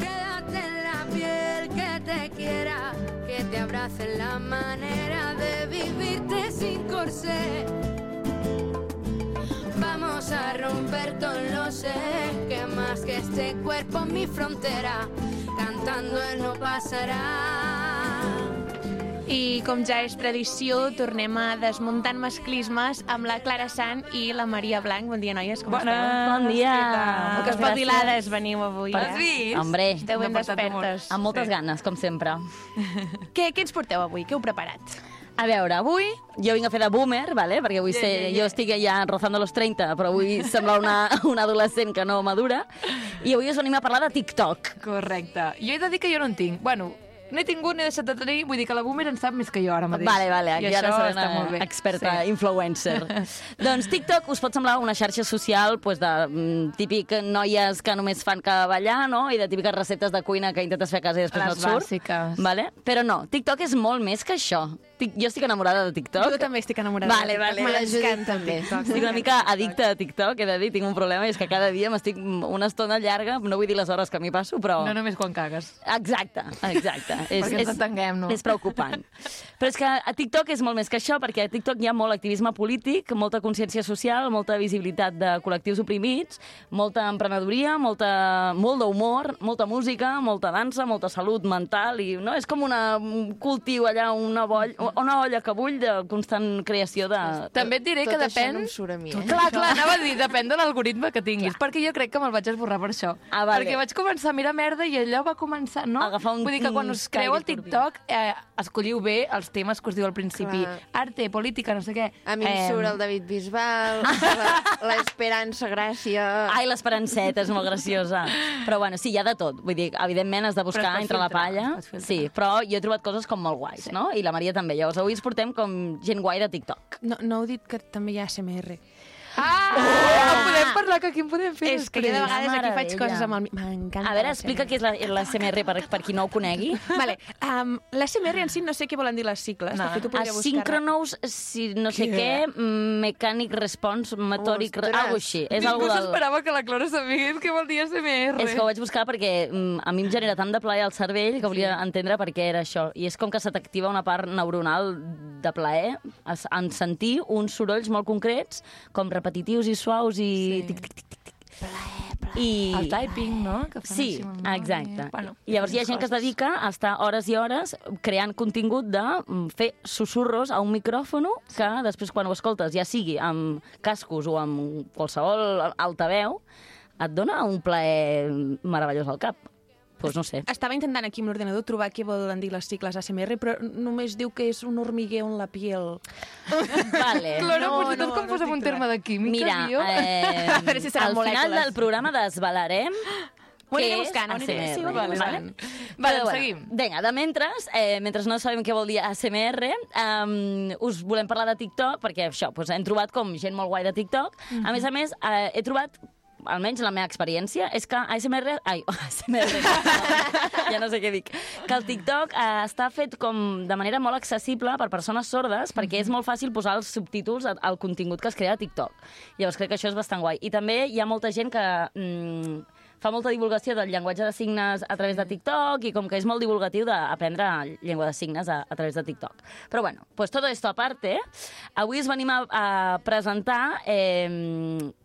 Quédate en la piel que te te abrace la manera de vivirte sin corsé. Vamos a romper todo lo sé, que más que este cuerpo mi frontera, cantando él no pasará. I com ja és tradició, tornem a desmuntant masclismes amb la Clara Sant i la Maria Blanc. Bon dia, noies, com Bona, esteu? bon dia. Que Moltes espavilades veniu avui. Per- eh? Has vist? Hombre, Esteu ben despertes. Amb moltes ganes, com sempre. Què, què ens porteu avui? Què heu preparat? A veure, avui jo vinc a fer de boomer, vale? perquè avui Yeah, sé, yeah, yeah. jo estic ja rozando los 30, però avui sembla una, una adolescent que no madura. I avui us venim a parlar de TikTok. Correcte. Jo he de dir que jo no en tinc. Bueno, no he tingut ni he deixat de tenir, vull dir que la Boomer en sap més que jo ara mateix. Vale, vale, I aquí ara això seré està molt bé. una experta Sí. influencer. doncs TikTok us pot semblar una xarxa social pues, de mm, típic noies que només fan que ballar, no? I de típiques receptes de cuina que intentes fer a casa i després Les no et surt. bàsiques. Vale? Però no, TikTok és molt més que això. Tic- Jo estic enamorada de TikTok. Jo també estic enamorada Vale, de TikTok. vale. M'encanta TikTok. Estic una mica addicta a TikTok, he de dir, tinc un problema, i és que cada dia m'estic una estona llarga, no vull dir les hores que m'hi passo, però... No només quan cagues. Exacte, exacte. Perquè ens entenguem, no? És preocupant. Però és que a TikTok és molt més que això, perquè a TikTok hi ha molt activisme polític, molta consciència social, molta visibilitat de col·lectius oprimits, molta emprenedoria, molta, molt d'humor, molta música, molta dansa, molta salut mental, i no és com una, un cultiu allà, una, boll, una olla que bull de constant creació de... També et diré Tot que això depèn... no em surt a mi, eh? Clar, clar, anava a dir, depèn de l'algoritme que tinguis, perquè jo crec que me'l vaig esborrar per això. Ah, vale. Perquè vaig començar a mirar merda i allò va començar, no? Agafar un- Vull dir que quan us creu el. TikTok, eh, escolliu bé els temes que us diu al principi. Clar. Arte, política, no sé què. A mi em Em, surt el David Bisbal, la- l'Esperança Gràcia... Ai, l'esperanceta és molt graciosa. Però bueno, sí, hi ha de tot. Vull dir, evidentment has de buscar entre la filtrar, palla. pot filtrar. Sí, però jo he trobat coses com molt guais, no? I la Maria també. Llavors avui ens portem com gent guai de TikTok. No, no heu dit que també hi ha SMR. Ah! En podem parlar, que aquí en podem fer És que jo de vegades aquí faig coses amb el... M'encanta. A veure, la explica què és la, la CMR per, per qui no ho conegui. Vale, um, l'SMR en si no sé què volen dir les sigles. No. De fet, ho podria buscar. Asynchronous, si no sé què, Mechanic Response Motoric, Ostres. algo així. És Ningú del... s'esperava que la Clara sabés què vol dir SMR. És que ho vaig buscar perquè mm, a mi em genera tant de plaer al cervell que volia entendre per què era això. I és com que se t'activa una part neuronal de plaer en sentir uns sorolls molt concrets, com repetitius i suaus i... Sí. Tic, tic, tic, tic, tic. I... El typing, no? Que fan Sí, exacte. Bueno, I llavors hi ha gent que es dedica a estar hores i hores creant contingut de mm, fer susurros a un micròfon que després quan ho escoltes, ja sigui amb cascos o amb qualsevol altaveu, et dona un plaer meravellós al cap. Doncs pues no sé. Estava intentant aquí amb l'ordenador trobar què volen dir les sigles ASMR, però només diu que és un hormigueo en la piel. Vale. Clara, No, potser no, tot com no posem un terme de química, Mira, tio. eh, A veure si al final molècules. del programa desvelarem Ho aniré buscant, ho aniré- ASMR, sí, ho aniré vale? buscant. Vale, Però, seguim. Vinga, de mentres, eh, mentre no sabem què vol dir ASMR, um, us volem parlar de TikTok, perquè això, doncs, hem trobat com gent molt guai de TikTok. A més a més, eh, he trobat almenys la meva experiència, és que ASMR... Ai, ASMR, ja no sé què dic. Que el TikTok eh, està fet com de manera molt accessible per persones sordes, perquè és molt fàcil posar els subtítols al- contingut que es crea a TikTok. Llavors crec que això és bastant guai. I també hi ha molta gent que... Mm, fa molta divulgació del llenguatge de signes a través de TikTok i com que és molt divulgatiu d'aprendre llengua de signes a, a través de TikTok. Però bueno, pues todo esto aparte, avui us venim a, a presentar eh,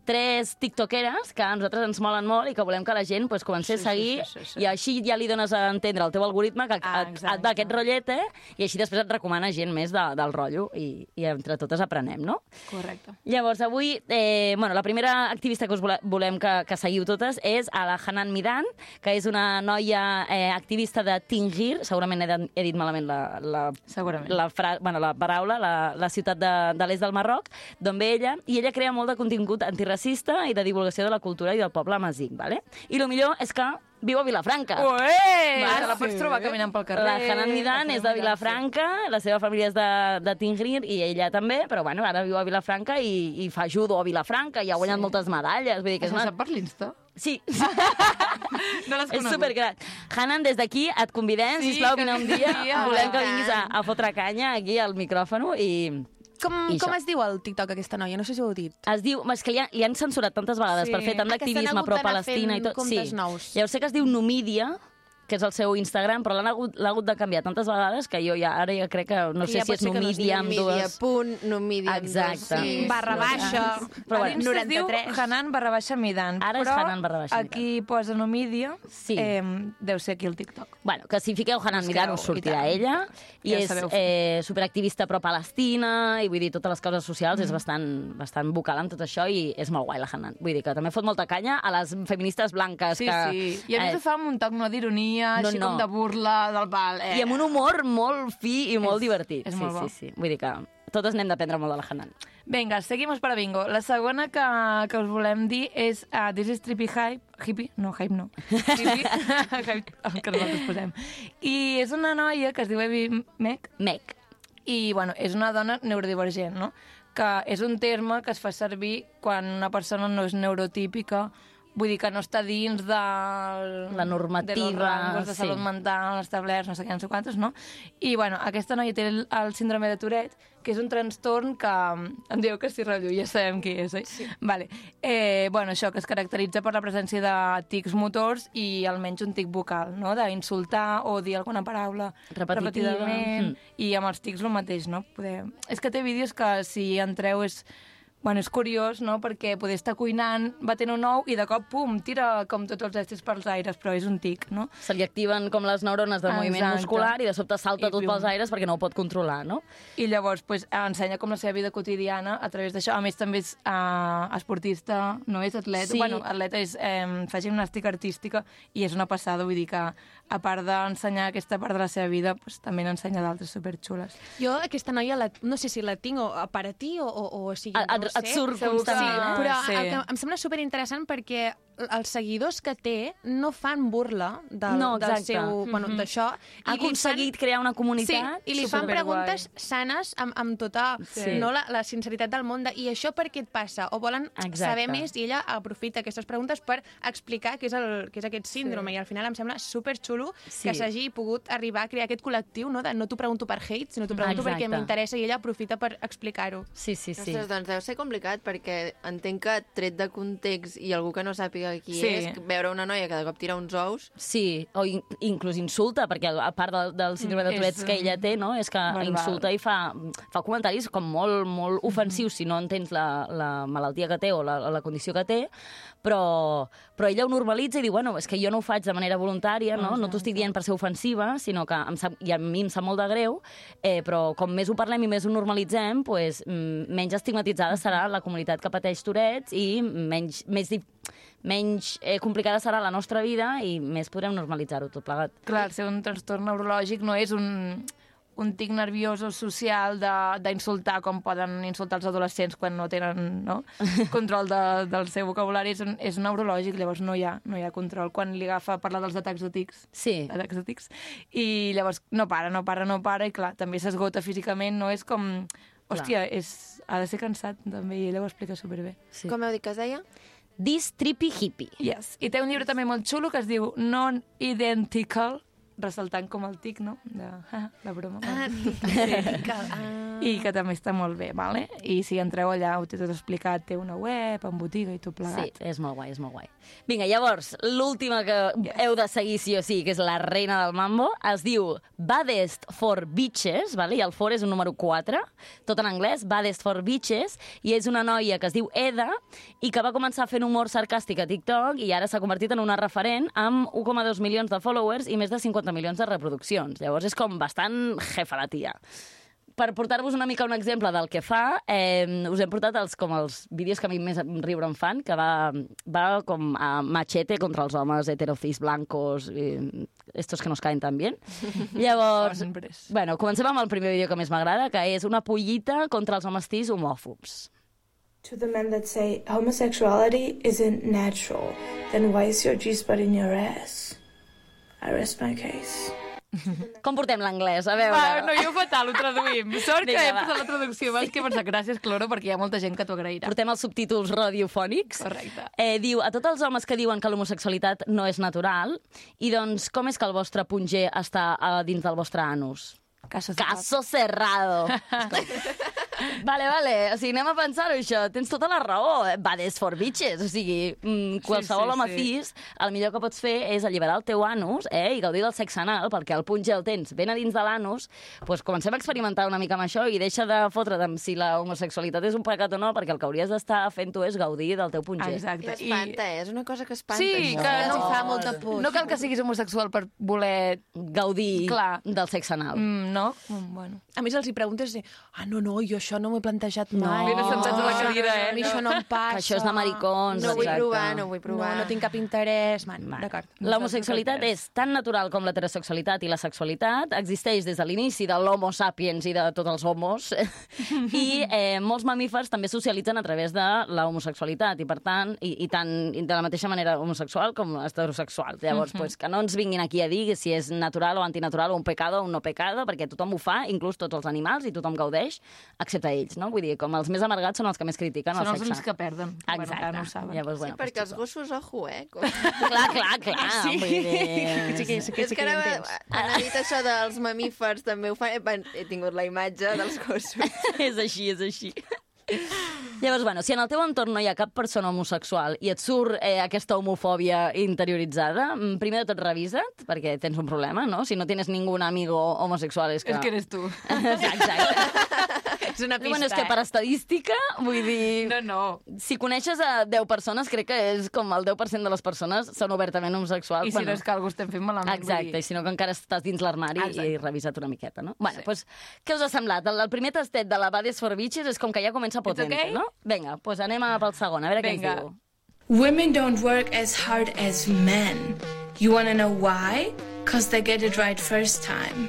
tres tiktokeres que a nosaltres ens molen molt i que volem que la gent pues, comenci a seguir sí, sí, sí. i així ja li dones a entendre al teu algoritme que Ah, et, et va aquest rotllet eh? i així després et recomana gent més de, del rotllo i, i entre totes aprenem, no? Correcte. Llavors, avui, eh, bueno, la primera activista que us vole- volem que, que seguiu totes és a la Hanan Midan, que és una noia eh, activista de Tingir, segurament he, de- he dit malament la, la, Segurament. la, fra, bueno, la paraula, la, la ciutat de, de l'est del Marroc, d'on ve ella, i ella crea molt de contingut antiracista i de divulgació de la cultura i del poble amazic, ¿vale? I el millor és que viu a Vilafranca. Ué! Va, te la pots sí. trobar caminant pel carrer. La Hanan Midan és de Vilafranca, la seva família és de, de Tingrir i ella també, però bueno, ara viu a Vilafranca i, i fa judo a Vilafranca i ha guanyat Sí. moltes medalles. Vull dir que és una... sap per l'Insta? Sí. no l'has És conegut? supergran. Hanan, des d'aquí et convidem, Sí, sisplau, vine un dia. a Volem que vinguis a, a fotre canya aquí al micròfon i... Com, I com això. es diu el TikTok aquesta noia? No sé si ho heu dit. Es diu, és que li, han, li han censurat tantes vegades Sí. per fer tant Ah, d'activisme hagut d'anar pro-Palestina i fent tot. comptes nous. Llavors sé que es diu Numidia, que és el seu Instagram, però l'han hagut, hagut de canviar tantes vegades que jo ja ara ja crec que no sé ja si és Numidia amb Numidia dues... punt, Numidia amb Exacte. dos, sí. Barra baixa. Però bueno, l'Insta es diu 93. Hanan barra baixa Midan. Ara és però Hanan barra baixa Midan. aquí posa Numidia, Sí. eh, deu ser aquí el TikTok. Bueno, que si fiqueu Hanan Busqueu, Midan us sortirà i ella. I Ja és sabeu eh, superactivista pro-Palestina, i vull dir, totes les causes socials, Mm. és bastant, bastant vocal en tot això i és molt guai la Hanan. Vull dir que també fot molta canya a les feministes blanques. Sí, que, sí. I a més eh, ho fa amb un toc no d'ironia, No, així no. com de burla del pal. Eh. I amb un humor molt fi i molt És- divertit. és sí, molt bo. sí, sí. Vull dir que totes n'hem d'aprendre molt de la Hanan. Vinga, seguimos para bingo. La segona que, que us volem dir és uh, This is Trippy Hype. Hippie? No, Hype no. Hippie, hype, el que nosaltres posem. I és una noia que es diu Evi Mec. Mec. I, bueno, és una dona neurodivergent, no? Que és un terme que es fa servir quan una persona no és neurotípica, vull dir que no està dins de... La normativa, De rangos de sí. salut mental establerts, no sé què, no sé quantos, no? I, bueno, aquesta noia té el, el síndrome de Tourette, que és un trastorn que... Em diu que si rotllo, ja sabem qui és, oi? Sí. Vale. Eh, bueno, això, que es caracteritza per la presència de tics motors i almenys un tic vocal, no? D'insultar o dir alguna paraula Repetitiva. repetidament. Mm. I amb els tics el mateix, no? Poder... És que té vídeos que si entreu és... Bueno, és curiós, no?, perquè poder estar cuinant, va tenir un ou i de cop, pum, tira com tots els estris pels aires, però és un tic, no? Se li activen com les neurones de moviment Exacte. muscular i de sobte salta I tot plum. pels aires perquè no ho pot controlar, no? I llavors pues, ensenya com la seva vida quotidiana a través d'això. A més, també és uh, esportista, no és atleta. Sí. Bueno, atleta és, eh, fa gimnàstica artística i és una passada, vull dir que a part d'ensenyar aquesta part de la seva vida, pues, també n'ensenya d'altres superxules. Jo aquesta noia, la, no sé si la tinc o, per a ti o, o, o sigui, Et- no et- surt constantment, sí, eh? Però Sí. el que em sembla superinteressant perquè els seguidors que té no fan burla del, No, del seu... Bueno, Mhm. d'això. Ha I aconseguit crear una comunitat Sí, i li fan preguntes sanes amb, amb tota Sí. no, la, la sinceritat del món. De, I això per què et passa? O volen Exacte. saber més i ella aprofita aquestes preguntes per explicar què és, el, què és aquest síndrome. Sí. I al final em sembla superxulo Sí. que s'hagi pogut arribar a crear aquest col·lectiu, no? de no t'ho pregunto per hate, sinó t'ho pregunto Exacte. perquè m'interessa i ella aprofita per explicar-ho. Sí, sí, sí. Ostres, doncs deu ser complicat perquè entenc que tret de context i algú que no sàpiga qui Sí. és, veure una noia que de cop tira uns ous... Sí, o in, inclús insulta, perquè a part del, del síndrome de Mm, Tourette és, que ella té, no? és que verbal. insulta i fa, fa comentaris com molt, molt ofensius si no entens la, la malaltia que té o la, la condició que té, però, però ella ho normalitza i diu, bueno, és que jo no ho faig de manera voluntària, no, no t'ho estic dient per ser ofensiva, sinó que em sap, i a mi em sap molt de greu, eh, però com més ho parlem i més ho normalitzem, pues, menys estigmatitzada serà la comunitat que pateix Tourette i menys, més, menys eh, complicada serà la nostra vida i més podrem normalitzar-ho tot plegat. Clar, el ser un trastorn neurològic no és un, un tic nerviós o social de- d'insultar com poden insultar els adolescents quan no tenen no? control de, del seu vocabulari. És, un, és neurològic, llavors no hi, ha, no hi ha control. Quan li agafa a parlar dels atacs de tics, Sí. atacs de tics, i llavors no para, no para, no para, i clar, també s'esgota físicament, no és com... Hòstia, és, ha de ser cansat, també, i ella ho explica superbé. Sí. Com heu dit que es deia? This trippy hippie. Yes. I té un llibre també molt xulo que es diu Non-Identical, ressaltant com el tic, no? De, ah, la broma. Ah, sí. I que també està molt bé, vale? I si entreu allà ho té tot explicat, té una web, amb botiga i tot Sí, plegat. és molt guai, és molt guai. Vinga, llavors, l'última que Yes. heu de seguir sí o sí, que és la reina del mambo, es diu Baddest for Bitches, vale? i el for és un número 4, tot en anglès, Baddest for Bitches, i és una noia que es diu Eda, i que va començar fent humor sarcàstic a TikTok, i ara s'ha convertit en una referent amb 1,2 milions de followers i més de 50 milions de reproduccions. Llavors és com bastant jefa la tia per portar-vos una mica un exemple del que fa, eh, us hem portat els, com els vídeos que a mi més riure em fan, que va, va com a machete contra els homes heterocis blancos, i estos que nos caen tan bien. Llavors, bueno, comencem amb el primer vídeo que més m'agrada, que és una pollita contra els homes tis homòfobs. To the men that say homosexuality isn't natural, then why is your G spot in your ass? I rest my case. Com portem l'anglès? A veure... Va, no, jo fatal, ho traduïm. Sort que Vinga, he va. posat la traducció abans que he pensat gràcies, Cloro, perquè hi ha molta gent que t'ho agrairà. Portem els subtítols radiofònics. Correcte. Eh, diu, a tots els homes que diuen que l'homosexualitat no és natural, i doncs com és que el vostre punyer està a dins del vostre anus? Caso, Caso cerrado. vale, vale, o sigui, anem a pensar-ho, això. Tens tota la raó. Bades for bitches. O sigui, mm, qualsevol sí, home sí. cis, el millor que pots fer és alliberar el teu anus eh, i gaudir del sexe anal, perquè el punge el tens ben a dins de l'anus, doncs comencem a experimentar una mica amb això i deixa de fotre't amb si la homosexualitat és un pecat o no, perquè el que hauries d'estar fent tu és gaudir del teu punyer. Exacte. I espanta, eh? És una cosa que espanta, Sí, això. que no, hi fa molta por. no cal que siguis homosexual per voler... Gaudir Clar. del sexe anal. Mm, no? Mm, bueno. A més, els hi preguntes, de, ah, no, no, jo això no m'ho he plantejat mai. Ben assentats a la cadira, eh? A mi això no em passa. Que això és de maricons, No vull provar, no vull provar. No, no tinc cap interès. Man, d'acord. L'homosexualitat és tan natural com l'heterosexualitat i la sexualitat, existeix des de l'inici de l'homo sapiens i de tots els homos, i eh, molts mamífers també socialitzen a través de la homosexualitat, i per tant, i, i tant i de la mateixa manera homosexual com heterosexual. Llavors, Mhm. pues, que no ens vinguin aquí a dir si és natural o antinatural, o un pecado o un no pecado, perquè tothom ho fa, inclús tots els animals, i tothom gaudeix, excepte ells, no? Vull dir, com els més amargats són els que més critiquen Són el els sexe. únics que perden. Exacte. no ho saben. Llavors, Sí, bueno, perquè els gossos, ojo, eh? Com... Clar, clar, clar. Sí. Vull dir... Sí sí que- és sí que ara, quan ha dit això dels mamífers, també ho fa... He, he tingut la imatge dels gossos. és així, és així. Llavors, bueno, si en el teu entorn no hi ha cap persona homosexual i et surt eh, aquesta homofòbia interioritzada, mm, primer de tot revisa't, perquè tens un problema, no? Si no tienes ningún amigo homosexual és que... És que eres tu. Exacte. És una pista, bueno, és que eh? per estadística, vull dir... No, no. Si coneixes a 10 persones, crec que és com el 10% de les persones són obertament homosexuals. I si no és que algú estem fent malament. vull Exacte, dir. i si no que encara estàs dins l'armari i revisa't una miqueta, no? Bueno, doncs, què us ha semblat? El, el primer tastet de la Bades for Bitches és com que ja comença potente, okay? no? Vinga, doncs anem a pel segon, a veure què Vinga. ens diu. Women don't work as hard as men. You want to know why? Because they get it right first time.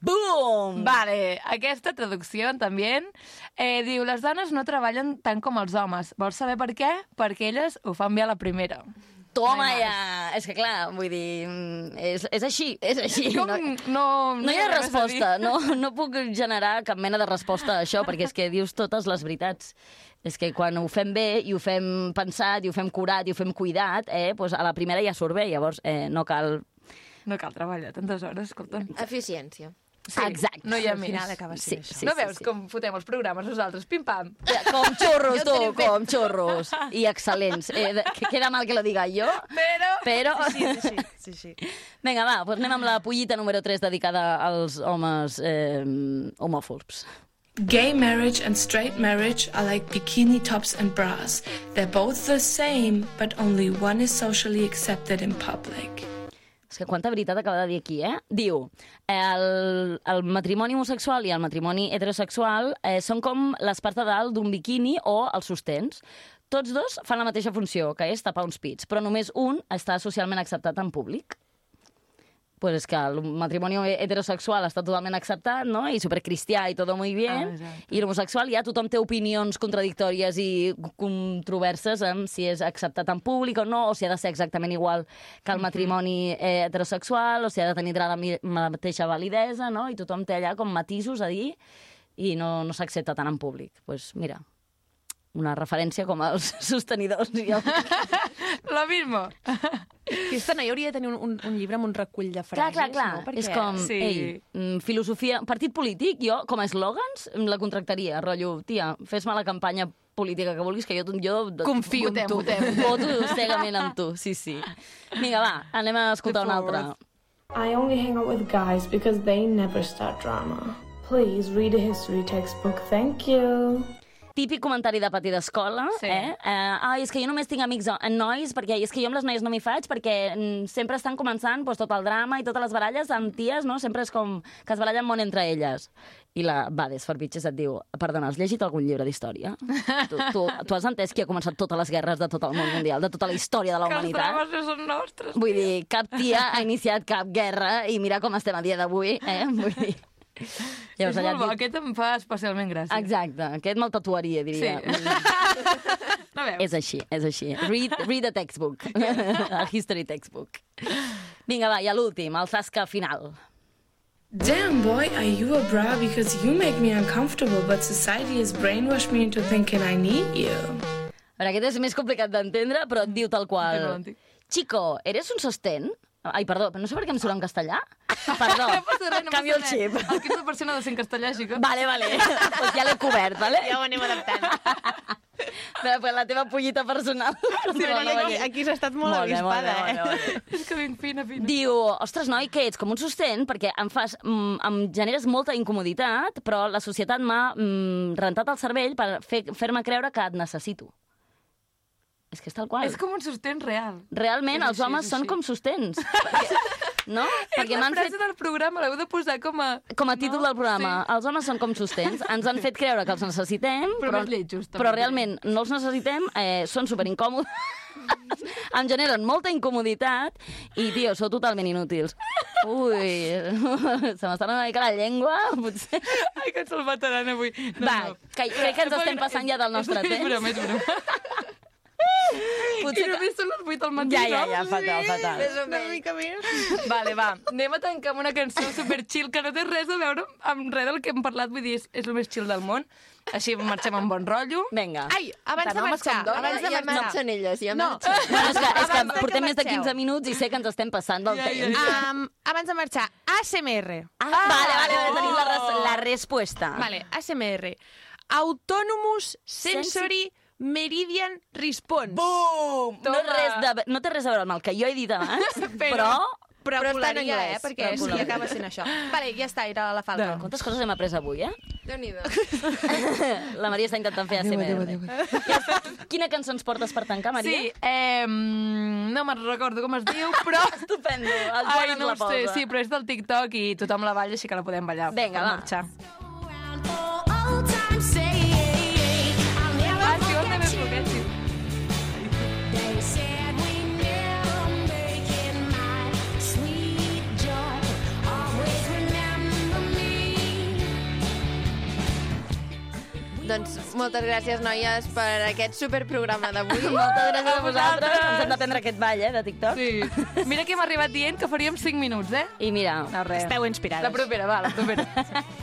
Boom! Vale, aquesta traducció també eh, diu les dones no treballen tant com els homes. Vols saber per què? Perquè elles ho fan bé a la primera. Toma ja! És que clar, vull dir, mm, és, és així, és així. Com no, no, no hi ha resposta, no, no puc generar cap mena de resposta a això, perquè és que dius totes les veritats. És que quan ho fem bé i ho fem pensat i ho fem curat i ho fem cuidat, eh, doncs a la primera ja surt bé, llavors eh, no cal... No cal treballar tantes hores, escolta. Eficiència. Sí, Exacte. No hi ha Al més. final acaba sent Sí, això. sí, no sí, veus sí. com fotem els programes nosaltres? Pim-pam. Com xorros, tu, com xorros. I excel·lents. Eh, que queda mal que lo diga jo, Però... però... Sí, sí, sí. sí, sí. Vinga, va, doncs anem amb la pollita número 3 dedicada als homes eh, homòfobs. Gay marriage and straight marriage are like bikini tops and bras. They're both the same, but only one is socially accepted in public. És que quanta veritat acaba de dir aquí, eh? Diu, el, el matrimoni homosexual i el matrimoni heterosexual eh, són com les parts de dalt d'un biquini o els sostens. Tots dos fan la mateixa funció, que és tapar uns pits, però només un està socialment acceptat en públic. Pues que el matrimoni heterosexual està totalment acceptat, no? I supercristià i tot muy bien. Ah, exacte. I l'homosexual ja tothom té opinions contradictòries i controverses amb si és acceptat en públic o no, o si ha de ser exactament igual que el matrimoni eh, heterosexual, o si ha de tenir la, la mateixa validesa, no? I tothom té allà com matisos a dir i no, no s'accepta tant en públic. Doncs pues mira, una referència com els sostenidors. I el... Lo mismo. Aquesta noia hauria de tenir un, un, un llibre amb un recull de Clar, frases, clar, clar. no? Perquè... És com, Sí. ei, mm, filosofia... Partit polític, jo, com a eslògans, la contractaria. Rotllo, tia, fes-me la campanya política que vulguis, que jo, jo Confio en tu. Votem, voto cegament amb tu, sí, sí. Vinga, va, anem a escoltar una altra. I only hang out with guys because they never start drama. Please read a history textbook, thank you. Típic comentari de pati d'escola, Sí. eh? eh? Ai, és que jo només tinc amics ho- nois, perquè és que jo amb les noies no m'hi faig, perquè mm, sempre estan començant doncs, tot el drama i totes les baralles amb ties, no? Sempre és com que es barallen molt entre elles. I la Bades for Bitches et diu, perdona, has llegit algun llibre d'història? Tu, tu, tu has entès qui ha començat totes les guerres de tot el món mundial, de tota la història de la Que els humanitat? drames no són nostres. Vull dir, cap tia ha iniciat cap guerra i mira com estem a dia d'avui, eh? Vull dir... Llavors, és allà molt bo, diu- aquest em fa especialment gràcia. Exacte, aquest me'l tatuaria, diria. No veus? És així, és així. Read, read a textbook. a history textbook. Vinga, va, i a l'últim, el zasca final. Damn, boy, are you a bra? Because you make me uncomfortable, but society has brainwashed me into thinking I need you. Veure, aquest és més complicat d'entendre, però et diu tal qual. Chico, ¿eres un sostén? Ai, perdó, no sé per què em surt en castellà. Perdó, No passa res, no canvio el res. xip. El 15% ha de ser en castellà, xica. Vale, vale. pues ja l'he cobert, vale? Ja ho anem adaptant. Però, pues, la teva pollita personal. Sí, perquè aquí, aquí s'ha estat molt, Molt bé, molt bé, avispada, molt bé, molt eh? bé. És que ben fina, fina. Diu, ostres, noi, que ets com un sostén perquè em fas, mm, em generes molta incomoditat, però la societat m'ha mm, rentat el cervell per fer- fer-me creure que et necessito. És que és tal qual. És com un sostén real. Realment, És els homes és són així. com sostens. perquè, no? Perquè és la frase fet del programa, l'heu de posar com a... com a títol del programa. Els homes són com sostens. Ens han fet creure que els necessitem, Però però, lletjos, però realment no els necessitem, eh, són superincòmodes, em generen molta incomoditat i, tio, sou totalment inútils. Ui, se m'està anant una mica la llengua, potser. Ai, que ens el mataran avui. No, Va, no. que, crec que ens estem passant ja del nostre És temps. broma, és broma. Potser I només són les 8 del matí, Ja, ja, no? ja, fatal, fatal. Més o menys. Vale, va. Anem a tancar amb una cançó super chill que no té res a veure amb res del que hem parlat. Vull dir, és, és el més chill del món. Així marxem amb bon rotllo. Vinga. Ai, abans Tant de marxar, com dones. abans de ja marxar. marxen elles, ja No. marxen. Bueno, és que, és que de que portem més de marxeu. 15 minuts i sé que ens estem passant del Ja, ja, temps. ja. Um, abans de marxar, ASMR. Ah, vale, vale, vale, tenim la, res la respuesta. Vale, ASMR. Autonomous Sensory Meridian Response. Bum! No, res de, no té res a veure amb el que jo he dit abans, però... Però, Però està en volaria, anglès, eh? Perquè sí, acaba sent això. Vale, ja està, era la falca. Quantes coses hem après avui, eh? Déu-n'hi-do. La Maria està intentant fer ASMR. Quina cançó ens portes per tancar, Maria? Sí, eh, no me'n recordo com es diu, però... Estupendo. El Joan Ai, no la ho sé, posa. sí, però és del TikTok i tothom la balla, així que la podem ballar. Vinga, va. marxar. Doncs moltes gràcies, noies, per aquest superprograma d'avui. Moltes gràcies a vosaltres. Ens hem d'aprendre aquest ball, eh, de TikTok. Sí. Mira que hem arribat dient que faríem 5 minuts, eh? I mira, No, res. Esteu inspirades. La propera, va, la propera.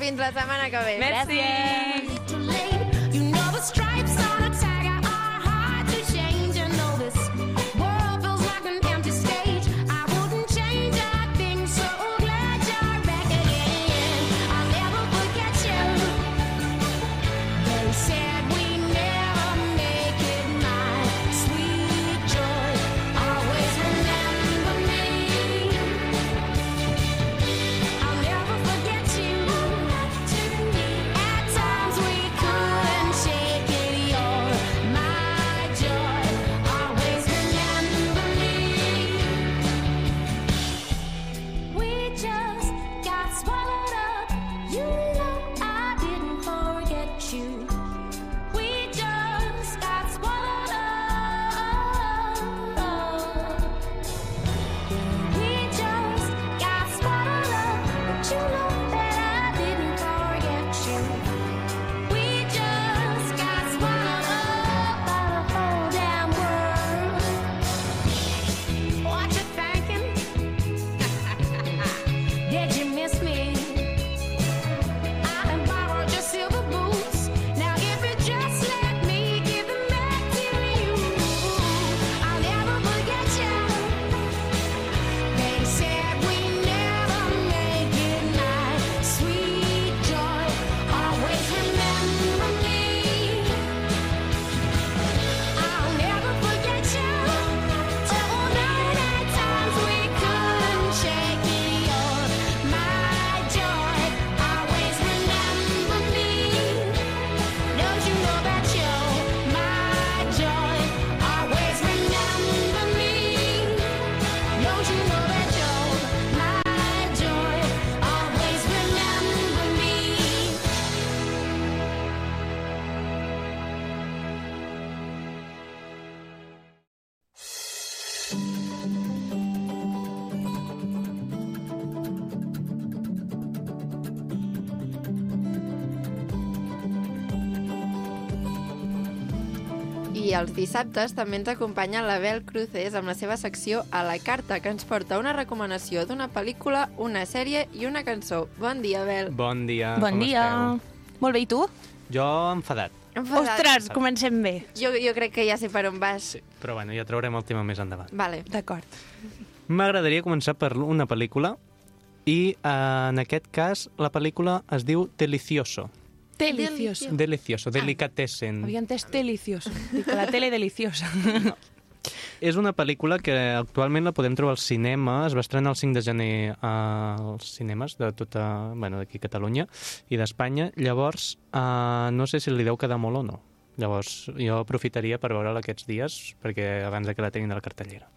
Fins la setmana que ve. Merci. Too dissabtes també ens acompanya l'Abel Cruces amb la seva secció A la carta, que ens porta una recomanació d'una pel·lícula, una sèrie i una cançó. Bon dia, Abel. Bon dia, Bon com dia. esteu? Molt bé, i tu? Jo enfadat, Enfadat. Ostres, comencem bé. Jo, jo crec que ja sé per on vas. Sí. però bueno, ja traurem el tema més endavant. Vale. D'acord. M'agradaria començar per una pel·lícula i eh, en aquest cas la pel·lícula es diu Delicioso. Delicioso. Delicioso, Delicatessen. Havia entès delicioso. Dic, la tele deliciosa. És una pel·lícula que actualment la podem trobar al cinema. Es va estrenar el 5 de gener als cinemes de tota, bueno, d'aquí Catalunya i d'Espanya. Llavors, eh, no sé si li deu quedar molt o no. Llavors, jo aprofitaria per veure-la aquests dies, perquè abans de que la tinguin a la cartellera.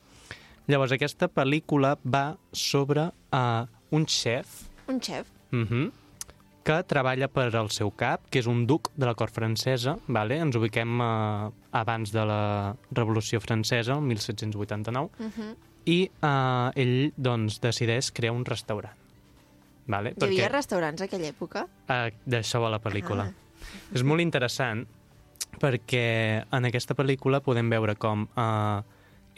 Llavors, aquesta pel·lícula va sobre uh, un xef Un xef. uh que treballa per al seu cap, que és un duc de la cort francesa, vale? ens ubiquem uh, abans de la Revolució Francesa, el 1789, Uh -huh. i uh, ell doncs, decideix crear un restaurant. Vale? Hi havia restaurants a aquella època? Uh, D'això va la pel·lícula. Ah. És molt interessant perquè en aquesta pel·lícula podem veure com uh,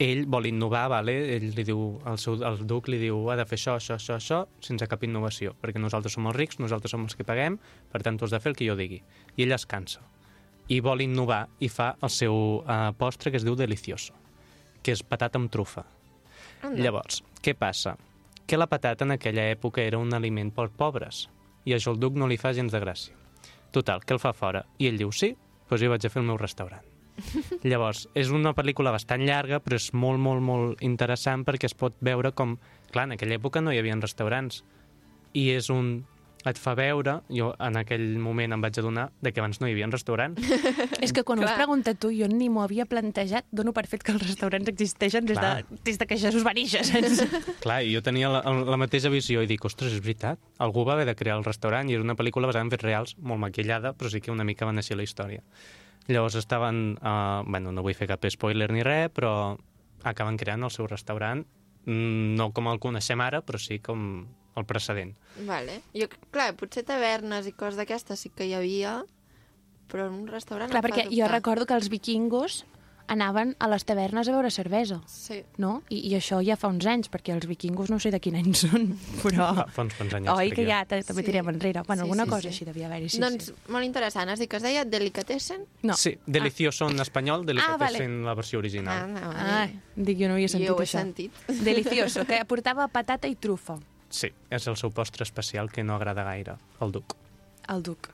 ell vol innovar, vale? ell li diu, el, seu, el duc li diu ha de fer això, això, això, això, sense cap innovació, perquè nosaltres som els rics, nosaltres som els que paguem, per tant tu has de fer el que jo digui. I ell es cansa. I vol innovar i fa el seu uh, postre que es diu Delicioso, que és patata amb trufa. Anda. Llavors, què passa? Que la patata en aquella època era un aliment per pobres i això el duc no li fa gens de gràcia. Total, que el fa fora. I ell diu, sí, doncs jo vaig a fer el meu restaurant. Llavors, és una pel·lícula bastant llarga, però és molt, molt, molt interessant perquè es pot veure com... Clar, en aquella època no hi havia restaurants. I és un... Et fa veure, jo en aquell moment em vaig adonar de que abans no hi havia restaurants. És que quan ho has Clar. preguntat tu, jo ni m'ho havia plantejat. Dono per fet que els restaurants existeixen des, Clar. de, des de que Jesús va néixer, saps? Clar, i jo tenia la, la mateixa visió i dic, ostres, és veritat, algú va haver de crear el restaurant i era una pel·lícula basada en fets reals, molt maquillada, però sí que una mica va néixer la història. Llavors estaven, uh, bueno, no vull fer cap spoiler ni res, però acaben creant el seu restaurant, mm, no com el coneixem ara, però sí com el precedent. Vale. Jo, clar, potser tavernes i coses d'aquestes sí que hi havia, però en un restaurant... Clar, perquè jo recordo que els vikingos anaven a les tavernes a beure cervesa, Sí. no? I, I això ja fa uns anys, perquè els vikingos no sé de quin any són, però... Fa, fa uns quants anys. Oi, que jo. ja ta- també Sí. tirem enrere. Bueno, Sí, alguna sí, cosa sí. així devia haver-hi, sí, doncs, sí. molt interessant. Has dit que es deia Delicatessen? No. Sí, Delicioso en espanyol, Delicatessen vale. la versió Ah, original. no, Ah, dic, jo no havia sentit jo ho he això. sentit. Delicioso, que portava patata i trufa, Sí, és el seu postre especial que no agrada gaire, el duc. el duc.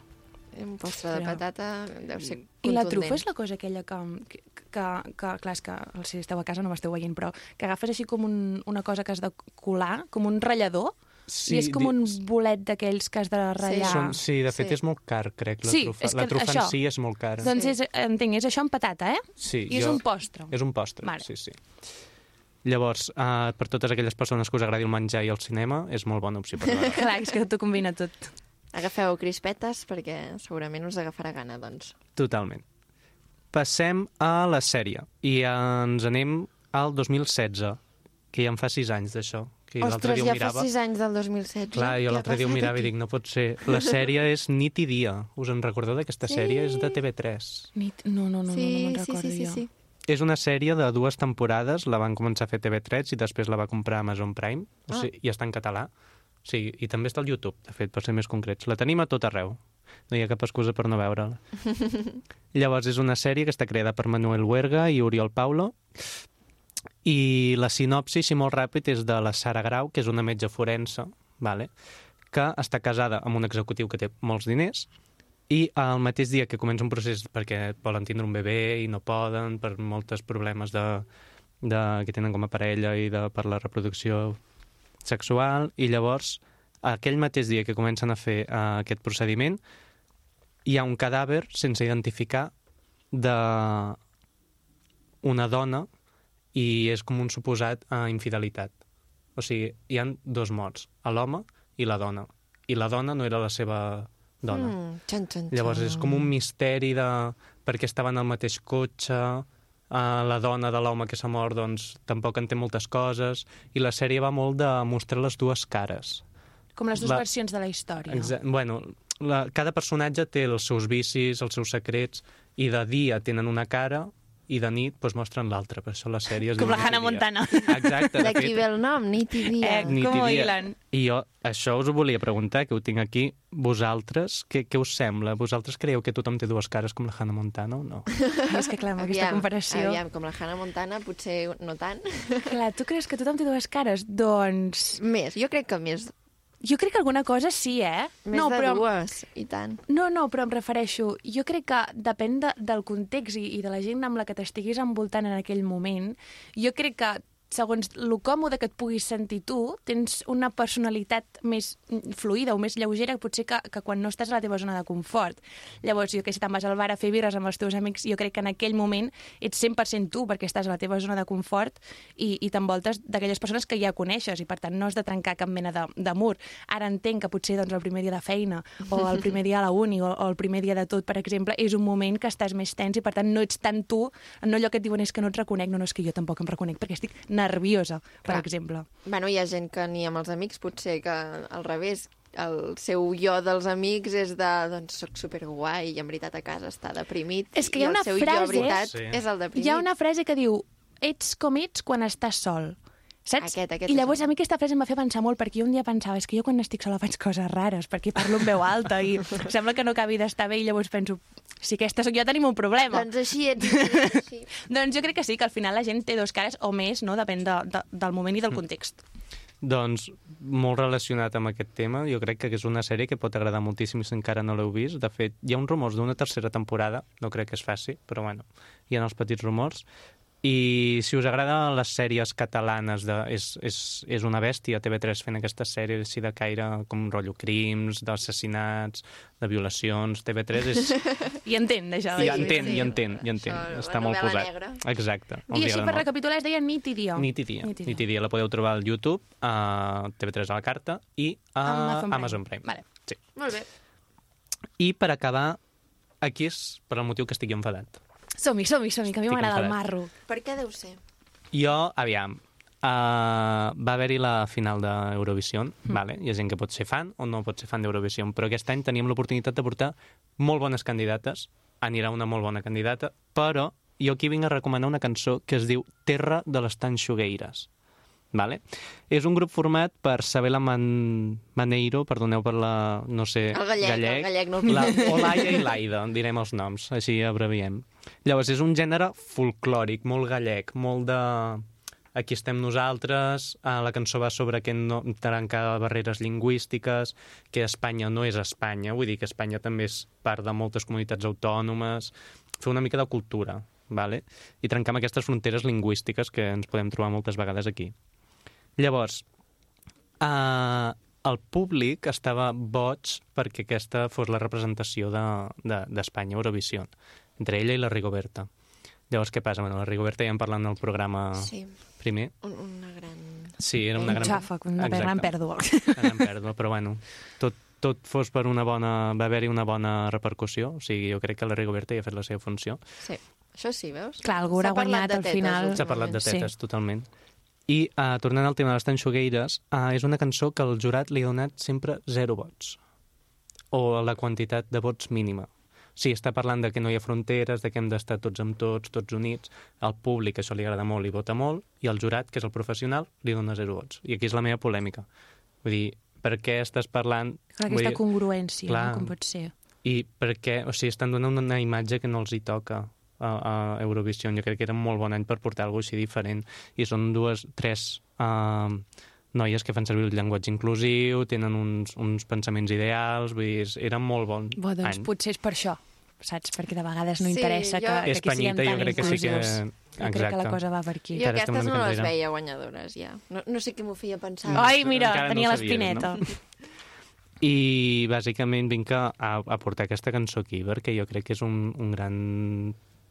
Un postre de patata deu ser I la trufa és la cosa aquella que, que, que, que clar, és que si esteu a casa no m'esteu veient, però que agafes així com un, una cosa que has de colar, com un ratllador, Sí, i és com un bolet d'aquells que has de ratllar. Són, sí, de fet Sí. és molt car, crec, la Sí, trufa. és la que trufa això- en si és molt cara. Doncs és, entenc, és això amb patata, eh? Sí, I és un postre. És un postre, Vale. sí, sí. Llavors, uh, per totes aquelles persones que us agradi el menjar i el cinema, és molt bona opció per veure. Clar, és que t'ho combina tot. Agafeu crispetes perquè segurament us agafarà gana, doncs. Totalment. Passem a la sèrie i ens anem al 2016, que ja en fa sis anys d'això. Que l'altre Ostres, dia ja mirava. fa sis anys del 2016. Clar, jo l'altre dia ho mirava i aquí? dic, no pot ser. La sèrie és Nit i Dia. Us en recordeu d'aquesta Sí. sèrie? És de TV3. Nit... No, no, no, sí, no, no me'n sí, recordo sí, sí, jo. sí. És una sèrie de dues temporades, la van començar a fer TV3 i després la va comprar Amazon Prime, o Ah. sigui, i està en català. Sí, i també està al YouTube, de fet, per ser més concrets. La tenim a tot arreu. No hi ha cap excusa per no veure-la. Llavors, és una sèrie que està creada per Manuel Huerga i Oriol Paulo, i la sinopsi, si molt ràpid, és de la Sara Grau, que és una metge forense, vale? que està casada amb un executiu que té molts diners, i al mateix dia que comença un procés perquè volen tindre un bebè i no poden per molts problemes de, de, que tenen com a parella i de, per la reproducció sexual, i llavors aquell mateix dia que comencen a fer uh, aquest procediment hi ha un cadàver sense identificar de una dona i és com un suposat uh, infidelitat. O sigui, hi han dos morts, l'home i la dona. I la dona no era la seva dona. Mm, xan, xan, Llavors és com un misteri de per què estaven al mateix cotxe, uh, la dona de l'home que s'ha mort doncs, tampoc en té moltes coses, i la sèrie va molt de mostrar les dues cares. Com les dues La- versions de la història. Exa bueno, la, cada personatge té els seus vicis, els seus secrets, i de dia tenen una cara i de nit doncs, mostren l'altre, per això la sèrie es Com la Hannah dia. Montana. Exacte, de D'aquí ve el nom, nit i dia. Eh, nit com i dia. I jo això us ho volia preguntar, que ho tinc aquí. Vosaltres, què, què us sembla? Vosaltres creieu que tothom té dues cares com la Hannah Montana o no? És que clar, amb aquesta comparació... Aviam, com la Hannah Montana, potser no tant. Clar, tu creus que tothom té dues cares? Doncs... Més, jo crec que més. Jo crec que alguna cosa sí, eh? Més no, de però... dues, i tant. No, no, però em refereixo... Jo crec que depèn de, del context i, i de la gent amb la que t'estiguis envoltant en aquell moment. Jo crec que segons lo còmode que et puguis sentir tu, tens una personalitat més fluida o més lleugera potser que, que quan no estàs a la teva zona de confort. Llavors, jo que si te'n vas al bar a fer birres amb els teus amics, jo crec que en aquell moment ets 100% tu perquè estàs a la teva zona de confort i, i t'envoltes d'aquelles persones que ja coneixes i per tant no has de trencar cap mena de, de mur. Ara entenc que potser doncs, el primer dia de feina o el primer dia a la uni o, o el primer dia de tot, per exemple, és un moment que estàs més tens i per tant no ets tant tu, no allò que et diuen és que no et reconec, no, no, és que jo tampoc em reconec perquè estic nerviosa, per Clar. exemple. Bueno, hi ha gent que ni amb els amics, potser que al revés, el seu jo dels amics és de, doncs, soc superguai i en veritat a casa està deprimit. És que hi ha i una el seu frase... jo, veritat, Sí. és el deprimit. Hi ha una frase que diu ets com ets quan estàs sol. Saps? Aquest, aquest I llavors a mi aquesta frase em va fer pensar molt perquè jo un dia pensava, és que jo quan estic sola faig coses rares, perquè parlo en veu alta i sembla que no acabi d'estar bé i llavors penso, si aquesta sóc jo tenim un problema. Doncs així ets, així. Doncs jo crec que sí, que al final la gent té dos cares o més, no? Depèn de, de, del moment i del context. Doncs molt relacionat amb aquest tema, jo crec que és una sèrie que pot agradar moltíssim si encara no l'heu vist. De fet, hi ha uns rumors d'una tercera temporada, no crec que es faci, però bueno, hi ha els petits rumors. I si us agraden les sèries catalanes, de, és, és, és una bèstia TV3 fent aquestes sèries així de caire com rotllo crims, d'assassinats, de violacions, TV3 és... I entén d'això. I entén, i entén, i entén. Això, Està molt posat. negra. Exacte. I així agrada per recapitular es deia nit i dia. Nit i dia. Nit i dia. Nit i dia. La podeu trobar al YouTube, a TV3 a la carta i a Amazon Prime. Amazon Prime. Vale. Sí. Molt bé. I per acabar, aquí és per el motiu que estic enfadat. Som-hi, som-hi, som-hi, que a mi m'agrada el marro. Per què deu ser? Jo, aviam, uh, va haver-hi la final d'Eurovision, mm. vale? hi ha gent que pot ser fan o no pot ser fan d'Eurovision, però aquest any teníem l'oportunitat de portar molt bones candidates, anirà una molt bona candidata, però jo aquí vinc a recomanar una cançó que es diu Terra de les Tanxugueires. Vale? És un grup format per Sabela Man... Maneiro, perdoneu per la... no sé... El gallec, el gallec, no el la. Olaia i l'Aida, direm els noms, així abreviem. Llavors, és un gènere folclòric, molt gallec, molt de... Aquí estem nosaltres, eh, la cançó va sobre que no trencar barreres lingüístiques, que Espanya no és Espanya, vull dir que Espanya també és part de moltes comunitats autònomes, fer una mica de cultura, vale? i trencar amb aquestes fronteres lingüístiques que ens podem trobar moltes vegades aquí. Llavors, eh, el públic estava boig perquè aquesta fos la representació d'Espanya de, d'Espanya a Eurovisió, entre ella i la Rigoberta. Llavors, què passa? Bueno, la Rigoberta ja en parlant del programa Sí. primer. Un, una gran... Sí, era una Un gran... xàfec, una Exacte. gran pèrdua. Una gran pèrdua, però bueno, tot, tot fos per una bona... va haver-hi una bona repercussió, o sigui, jo crec que la Rigoberta ja ha fet la seva funció. Sí, això sí, veus? Clar, algú parlat guanyat de al final. S'ha parlat de tetes, sí. totalment. I, uh, tornant al tema de les tanxugueires, uh, és una cançó que el jurat li ha donat sempre zero vots. O la quantitat de vots mínima. Sí, està parlant de que no hi ha fronteres, de que hem d'estar tots amb tots, tots units. Al públic això li agrada molt i vota molt, i al jurat, que és el professional, li dona zero vots. I aquí és la meva polèmica. Vull dir, per què estàs parlant... Clar, aquesta dir, congruència, clar. no? com pot ser. I per què? O sigui, estan donant una imatge que no els hi toca a, a Eurovision. Jo crec que era un molt bon any per portar alguna així diferent. I són dues, tres uh, noies que fan servir el llenguatge inclusiu, tenen uns, uns pensaments ideals, vull dir, era molt bon Bo, doncs any. potser és per això, saps? Perquè de vegades no Sí, interessa jo- que, que aquí siguem panyita, jo tan crec que sí que... inclusius. Jo crec que la Exacte. cosa va per aquí. Jo Encara aquestes no les enrere. veia guanyadores, ja. No, no sé què m'ho feia pensar. Ai, mira, Encara no tenia sabies, l'espineta. no? I bàsicament vinc a, a portar aquesta cançó aquí, perquè jo crec que és un, un gran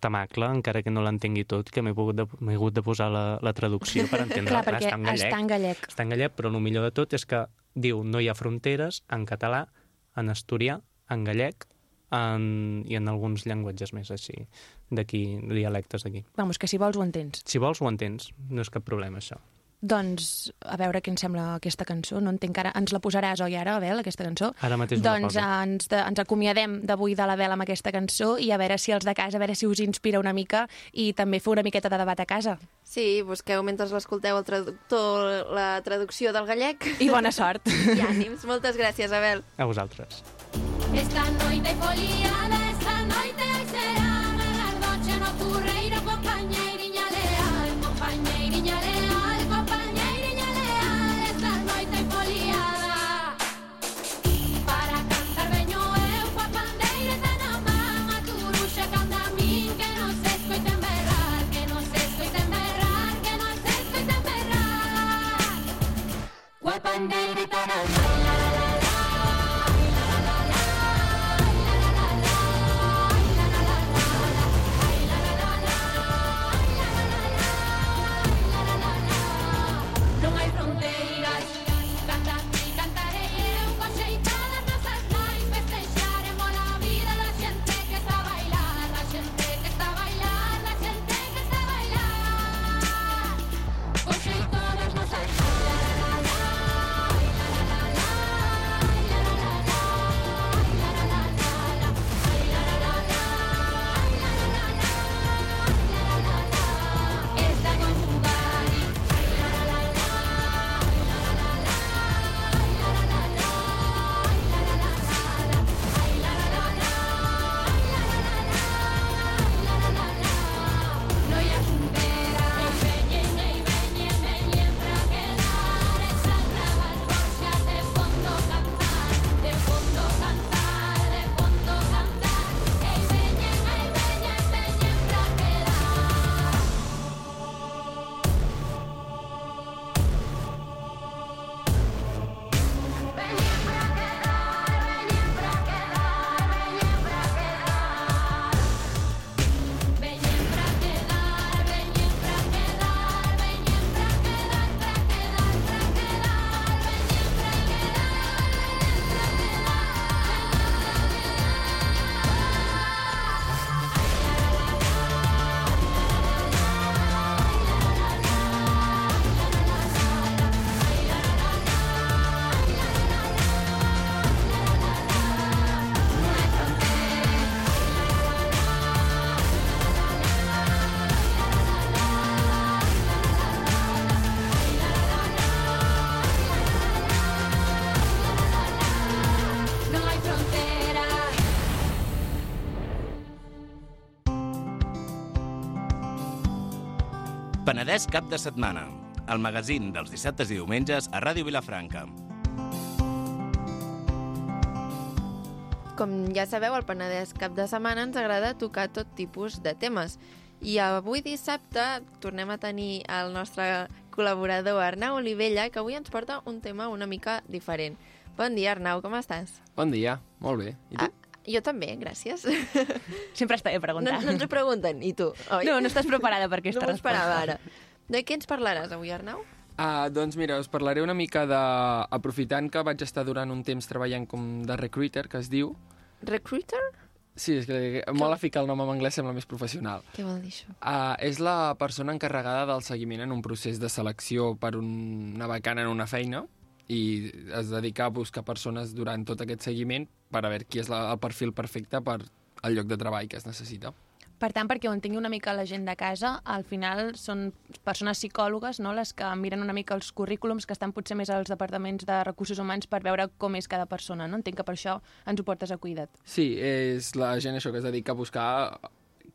tamacle, encara que no l'entengui tot, que m'he pogut de- hagut de posar la, la traducció per entendre Clar, perquè està en gallec. està en gallec. Està en gallec, però el millor de tot és que diu no hi ha fronteres en català, en asturià, en gallec en, i en alguns llenguatges més així, d'aquí, dialectes d'aquí. Vamos, que si vols ho entens. Si vols ho entens, no és cap problema això. Doncs, a veure què ens sembla aquesta cançó. No entenc ara. Ens la posaràs, oi, ara, Abel, aquesta cançó? Ara mateix no la Doncs eh, ens, de, ens acomiadem d'avui de l'Abel amb aquesta cançó i a veure si els de casa, a veure si us inspira una mica i també fer una miqueta de debat a casa. Sí, busqueu mentre l'escolteu el traductor la traducció del gallec. I bona sort. I ànims. Moltes gràcies, Abel. A vosaltres. Esta noite foliada, esta noite será la noche no ocurreira, pandiri tanal Penedès cap de setmana. El magazín dels dissabtes i diumenges a Ràdio Vilafranca. Com ja sabeu, al Penedès cap de setmana ens agrada tocar tot tipus de temes. I avui dissabte tornem a tenir el nostre col·laborador Arnau Olivella, que avui ens porta un tema una mica diferent. Bon dia, Arnau, com estàs? Bon dia, molt bé. I tu? Jo també, gràcies. Sempre està bé No, preguntar. no ens ho pregunten, i tu, oi? No, no estàs preparada per aquesta no resposta. ara. De què ens parlaràs avui, Arnau? Ah, doncs mira, us parlaré una mica de... Aprofitant que vaig estar durant un temps treballant com de recruiter, que es diu... Recruiter? Sí, és que molt a ficar el nom en anglès sembla més professional. Què vol dir això? Uh, és la persona encarregada del seguiment en un procés de selecció per un, una vacant en una feina i es dedica a buscar persones durant tot aquest seguiment per a veure qui és la, el perfil perfecte per al lloc de treball que es necessita. Per tant, perquè ho entengui una mica la gent de casa, al final són persones psicòlogues no? les que miren una mica els currículums que estan potser més als departaments de recursos humans per veure com és cada persona. No? Entenc que per això ens ho portes a cuidat. Sí, és la gent això que es dedica a buscar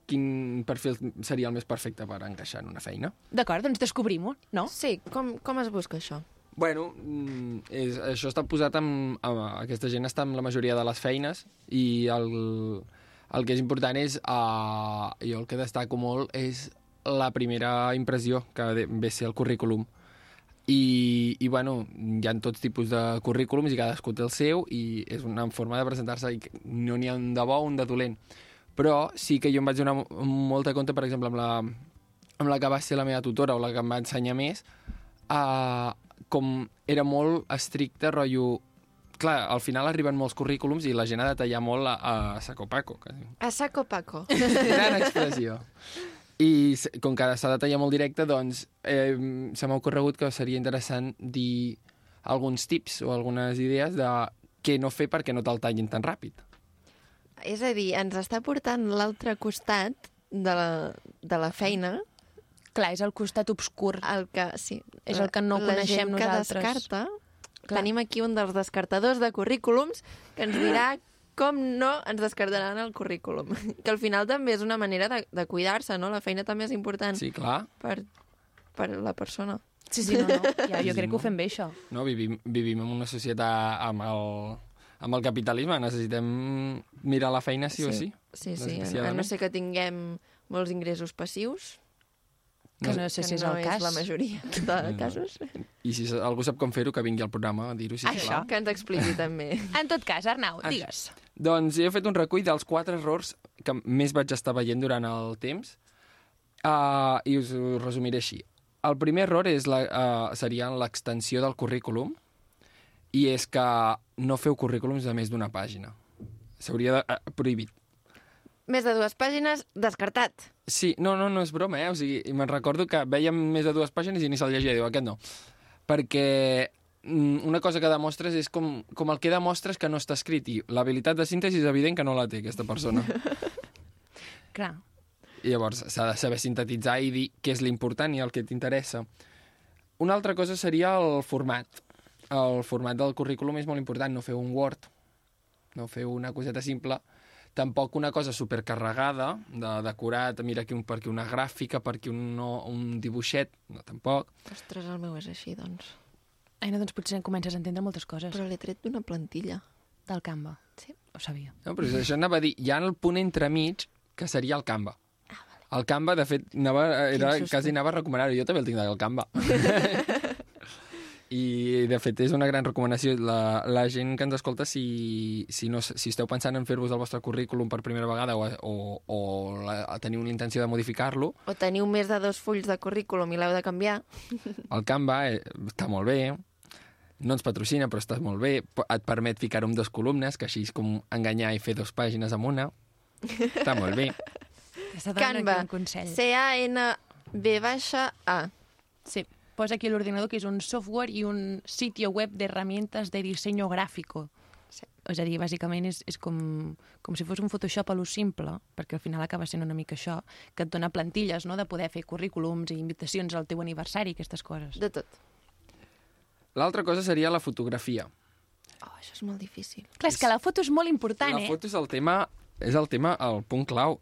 quin perfil seria el més perfecte per encaixar en una feina. D'acord, doncs descobrim-ho, no? Sí, com, com es busca això? Bueno, mm, és, això està posat amb, amb... Aquesta gent està amb la majoria de les feines i el, el que és important és... Uh, jo el que destaco molt és la primera impressió, que ve a ser el currículum. I, I, bueno, hi ha tots tipus de currículums i cadascú té el seu i és una forma de presentar-se i no n'hi ha un de bo un de dolent. Però sí que jo em vaig donar mo- molt de compte, per exemple, amb la, amb la que va ser la meva tutora o la que em va ensenyar més, uh, com era molt estricte, rotllo... Clar, al final arriben molts currículums i la gent ha de tallar molt a, a saco paco. Que... A saco paco. Gran expressió. I com que s'ha de tallar molt directe, doncs eh, se m'ha ocorregut que seria interessant dir alguns tips o algunes idees de què no fer perquè no te'l tallin tan ràpid. És a dir, ens està portant l'altre costat de la, de la feina. Clar, és el costat obscur. El que, sí. És el que no la coneixem gent nosaltres. que descarta. Clar. Tenim aquí un dels descartadors de currículums que ens dirà com no ens descartaran el currículum. Que al final també és una manera de, de cuidar-se, no? La feina també és important Sí, clar. per, per la persona. Sí, sí, no, no. Ja, jo Sí, crec que no. ho fem bé, això. No, vivim, vivim en una societat amb el, amb el capitalisme. Necessitem mirar la feina sí, o sí. Sí, sí. A, no ser que tinguem molts ingressos passius, Que no sé si és no el cas. és la majoria de No. casos. I si algú sap com fer-ho, que vingui al programa a dir-ho, sisplau. Això, que ens expliqui també. En tot cas, Arnau, Això. digues. Doncs he fet un recull dels quatre errors que més vaig estar veient durant el temps uh, i us ho resumiré així. El primer error és la, uh, seria l'extensió del currículum i és que no feu currículums de més d'una pàgina. S'hauria de... Uh, prohibit. Més de dues pàgines, descartat. Sí, no, no, no és broma, eh? O sigui, me'n recordo que veiem més de dues pàgines i ni se'l llegia, diu, aquest no. Perquè mm, una cosa que demostres és com, com el que demostres que no està escrit i l'habilitat de síntesi és evident que no la té aquesta persona. Clar. I llavors s'ha de saber sintetitzar i dir què és l'important i el que t'interessa. Una altra cosa seria el format. El format del currículum és molt important, no fer un Word, no fer una coseta simple, tampoc una cosa supercarregada, de decorat, mira aquí un, per aquí una gràfica, per aquí un, no, un dibuixet, no, tampoc. Ostres, el meu és així, doncs. Ai, no, doncs potser comences a entendre moltes coses. Però l'he tret d'una plantilla. Del Canva. Sí. Ho sabia. No, però això anava a dir, hi ha el punt entremig, que seria el Canva. El Canva, de fet, anava, era, quasi anava a recomanar-ho. Jo també el tinc del Canva. I, de fet, és una gran recomanació. La, la gent que ens escolta, si, si, no, si esteu pensant en fer-vos el vostre currículum per primera vegada o, o, o la, teniu la intenció de modificar-lo, O teniu més de dos fulls de currículum i l'heu de canviar. el Canva eh, està molt bé, no ens patrocina, però està molt bé. Et permet ficar-ho en dos columnes, que així és com enganyar i fer dos pàgines amb una. Està molt bé. Canva. aquí un consell. C-A-N-B baixa A. Sí, posa aquí l'ordinador que és un software i un sitio web de herramientas de diseño gráfico. Sí. És a dir, bàsicament és, és com, com si fos un Photoshop a lo simple, perquè al final acaba sent una mica això, que et dona plantilles, no?, de poder fer currículums i invitacions al teu aniversari, aquestes coses. De tot. L'altra cosa seria la fotografia. Oh, això és molt difícil. Clar, és que la foto és molt important, La eh? foto és el tema, és el tema, el punt clau.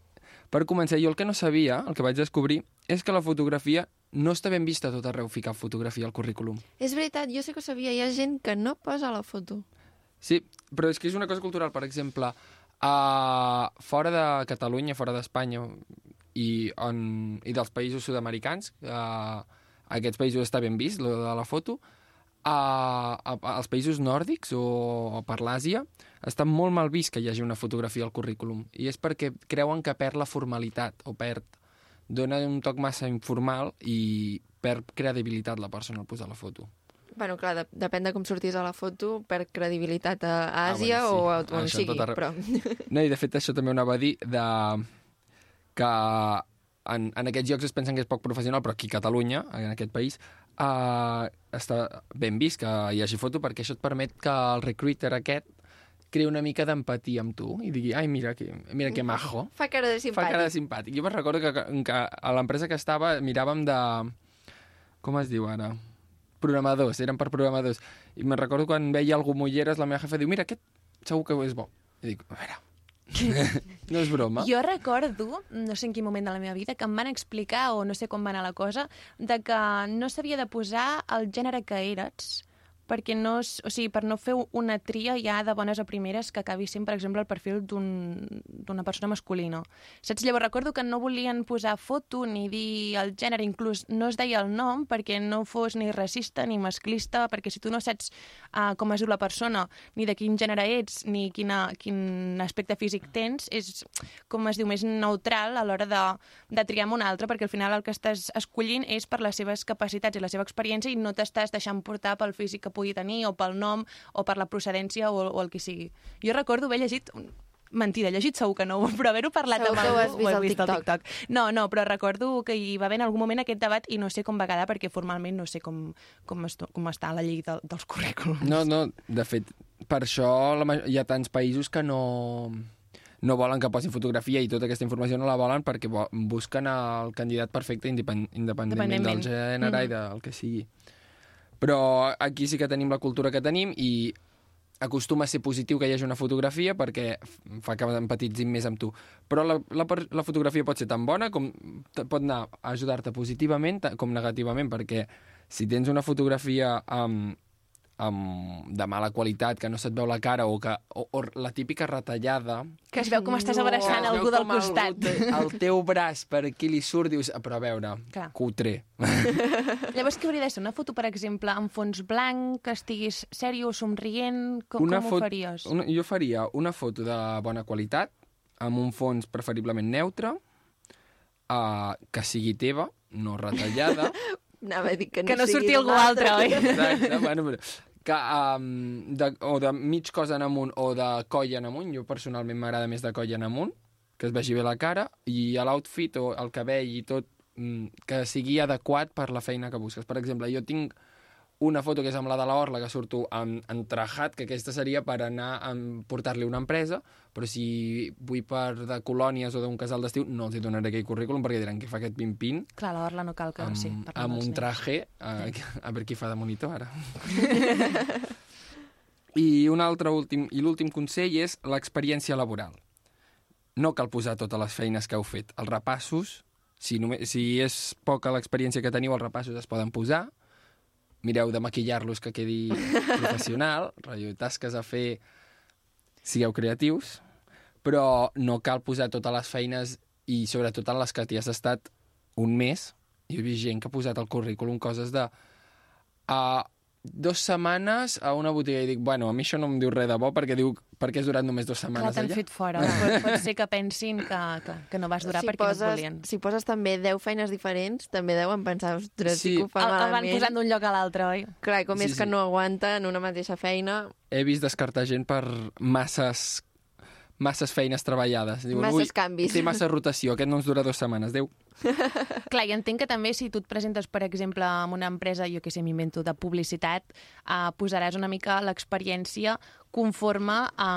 Per començar, jo el que no sabia, el que vaig descobrir, és que la fotografia no està ben vista a tot arreu ficar fotografia al currículum. És veritat, jo sé que ho sabia. Hi ha gent que no posa la foto. Sí, però és que és una cosa cultural. Per exemple, uh, fora de Catalunya, fora d'Espanya i, on, i dels països sud-americans, uh, aquests països està ben vist, lo de la foto, uh, als països nòrdics o, o per l'Àsia està molt mal vist que hi hagi una fotografia al currículum i és perquè creuen que perd la formalitat o perd dona un toc massa informal i perd credibilitat la persona al posar la foto. Bueno, clar, de, depèn de com sortís a la foto, per credibilitat a Àsia Ah, bueno, sí. o a on Això sigui, però... No, i de fet això també ho anava a dir de... que en, en aquests llocs es pensen que és poc professional, però aquí a Catalunya, en aquest país, uh, està ben vist que hi hagi foto perquè això et permet que el recruiter aquest creï una mica d'empatia amb tu i digui, ai, mira que, mira que majo. Fa cara de simpàtic. Fa cara de simpàtic. Jo me'n recordo que, que a l'empresa que estava miràvem de... Com es diu ara? Programadors, eren per programadors. I me'n recordo quan veia algú amb ulleres, la meva jefa diu, mira, aquest segur que és bo. I dic, a veure, no és broma. Jo recordo, no sé en quin moment de la meva vida, que em van explicar, o no sé com va anar la cosa, de que no s'havia de posar el gènere que eres, perquè no, o sigui, per no fer una tria ja de bones a primeres que acabi sent, per exemple, el perfil d'un- d'una persona masculina. Saps? Llavors recordo que no volien posar foto ni dir el gènere, inclús no es deia el nom perquè no fos ni racista ni masclista, perquè si tu no saps uh, com es diu la persona, ni de quin gènere ets, ni quina, quin aspecte físic tens, és, com es diu, més neutral a l'hora de, de triar amb un altre, perquè al final el que estàs escollint és per les seves capacitats i la seva experiència i no t'estàs deixant portar pel físic que pugui tenir o pel nom o per la procedència o, o el que sigui. Jo recordo haver llegit Mentida, llegit segur que no, però haver-ho parlat Segur amb que ho algú, has vist al TikTok. TikTok. No, no, però recordo que hi va haver en algun moment aquest debat i no sé com va quedar perquè formalment no sé com, com, com està la llei de, dels currículums. No, no, de fet, per això la, hi ha tants països que no, no volen que posin fotografia i tota aquesta informació no la volen perquè busquen el candidat perfecte independ, independentment del Independentment. gènere mm. i del que sigui. Però aquí sí que tenim la cultura que tenim i acostuma a ser positiu que hi hagi una fotografia perquè fa que empatitzin més amb tu. Però la, la, la fotografia pot ser tan bona com pot anar a ajudar-te positivament com negativament, perquè si tens una fotografia amb, amb, de mala qualitat, que no se't veu la cara, o, que, o, o la típica retallada... Que es veu com estàs abraçant algú del costat. El, el teu braç per aquí li surt, dius, "Ah, però a veure, Clar. cutre. Llavors, què hauria de ser? Una foto, per exemple, amb fons blanc, que estiguis seriós, somrient... Com, com ho faries? Una, jo faria una foto de bona qualitat, amb un fons preferiblement neutre, uh, que sigui teva, no retallada. Anava a dir que no, Que no sigui surti algú altre, oi? Exacte, bueno, però, que, um, de, o de mig cos en amunt o de coll en amunt, jo personalment m'agrada més de coll en amunt, que es vegi bé la cara, i l'outfit o el cabell i tot, mm, que sigui adequat per la feina que busques. Per exemple, jo tinc una foto que és amb la de la Orla, que surto amb, en trajat, que aquesta seria per anar a portar-li una empresa, però si vull per de colònies o d'un casal d'estiu, no els hi donaré aquell currículum perquè diran que fa aquest pin-pin Clar, l'Orla no cal que... amb, sí, parlem amb un traje, a, a veure qui fa de monitor ara. I un altre últim, i l'últim consell és l'experiència laboral. No cal posar totes les feines que heu fet. Els repassos, si, només, si és poca l'experiència que teniu, els repassos es poden posar. Mireu de maquillar-los que quedi professional, rotllo, tasques a fer, sigueu creatius, però no cal posar totes les feines i sobretot en les que t'hi has estat un mes. Jo he vist gent que ha posat al currículum coses de a dues setmanes a una botiga i dic, bueno, a mi això no em diu res de bo perquè diu perquè has durat només dues Clar, setmanes t'han allà. fet fora. pot, pot ser que pensin que, que, que no vas durar si perquè poses, no et volien. Si poses també 10 feines diferents, també deuen pensar, ostres, sí, Sí. que ho fa El, el van posant d'un lloc a l'altre, oi? Clar, com Sí, és que sí. no aguanta en una mateixa feina, He vist descartar gent per masses masses feines treballades. Masses "Ui, canvis." Té massa rotació, aquest no ens dura dues setmanes. Adéu. Clar, i entenc que també si tu et presentes, per exemple, en una empresa, jo que sé, m'invento, de publicitat, eh, posaràs una mica l'experiència conforme a,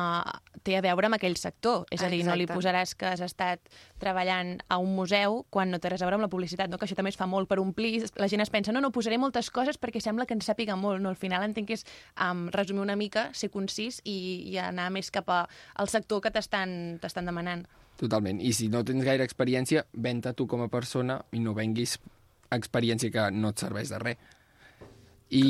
té a veure amb aquell sector. És a dir, no li Exacte. posaràs que has estat treballant a un museu quan no té res a veure amb la publicitat, no? que això també es fa molt per omplir. La gent es pensa, no, no, posaré moltes coses perquè sembla que ens sàpiga molt. No, al final entenc que és um, resumir una mica, ser concís i, i anar més cap a, al sector que t'estan demanant. Totalment. I si no tens gaire experiència, venta tu com a persona i no venguis experiència que no et serveix de res. I,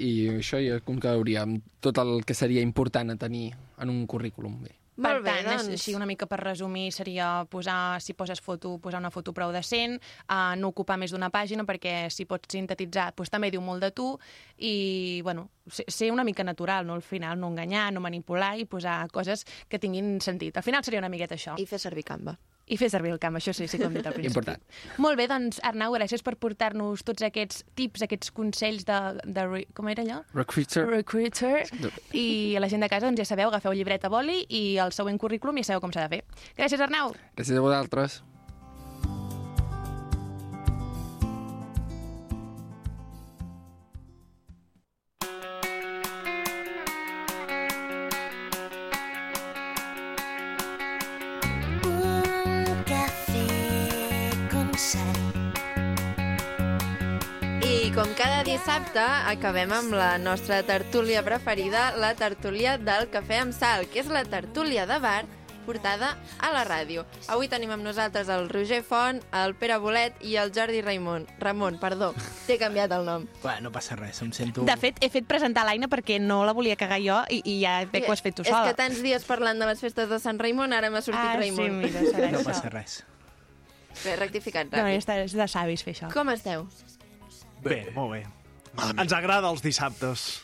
i això jo conclouria amb tot el que seria important a tenir en un currículum. Bé. Per Molt bé, tant, doncs. així una mica per resumir, seria posar, si poses foto, posar una foto prou decent, uh, no ocupar més d'una pàgina, perquè si pots sintetitzar, doncs també diu molt de tu, i, bueno, ser una mica natural, no? Al final, no enganyar, no manipular i posar coses que tinguin sentit. Al final seria una miqueta això. i fer servir Canva. I fer servir el camp, això sí, sí que ho hem dit al principi. Important. Molt bé, doncs, Arnau, gràcies per portar-nos tots aquests tips, aquests consells de... de re- com era allò? Recruiter. Recruiter. I a la gent de casa, doncs ja sabeu, agafeu llibreta boli i el següent currículum ja sabeu com s'ha de fer. Gràcies, Arnau. Gràcies a vosaltres. Dissabte, acabem amb la nostra tertúlia preferida, la tertúlia del cafè amb sal, que és la tertúlia de bar portada a la ràdio. Avui tenim amb nosaltres el Roger Font, el Pere Bolet i el Jordi Raimon. Ramon, perdó, t'he canviat el nom. Bueno, no passa res, em sento... De fet, he fet presentar l'Aina perquè no la volia cagar jo i, i ja veig que ho has fet tu És sola. que tants dies parlant de les festes de Sant Raimon, ara m'ha sortit Ah, sí, Raimon. mira, serà No això. passa res. Bé, rectificat No, ràpid. és de, és de savis fer això. Com esteu? Bé, molt bé. Ens agrada els dissabtes.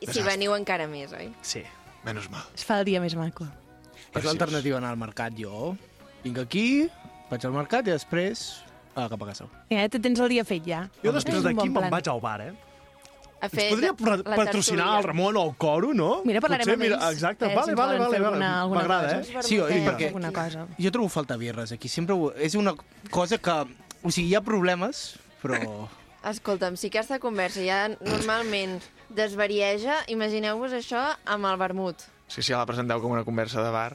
I si veniu encara més, oi? Sí. Menos mal. Es fa el dia més maco. És l'alternativa anar al mercat, jo. Vinc aquí, vaig al mercat i després ah, cap a casa. Ja te tens el dia fet, ja. Jo És després un d'aquí bon me'n plan. vaig al bar, eh? a Ens fer podria la pa- patrocinar tertúlia. el Ramon o el Coro, no? Mira, parlarem Potser, amb mira, ells. Exacte, Eh, si vale, ens vale, volen vale, fer vale. alguna- alguna M'agrada, cosa. eh? Sí, oi, Vermutets, perquè alguna cosa. jo trobo falta birres aquí. Sempre ho... És una cosa que... O sigui, hi ha problemes, però... Escolta'm, si aquesta conversa ja normalment desvarieja, imagineu-vos això amb el vermut. Sí, sí, ja la presenteu com una conversa de bar.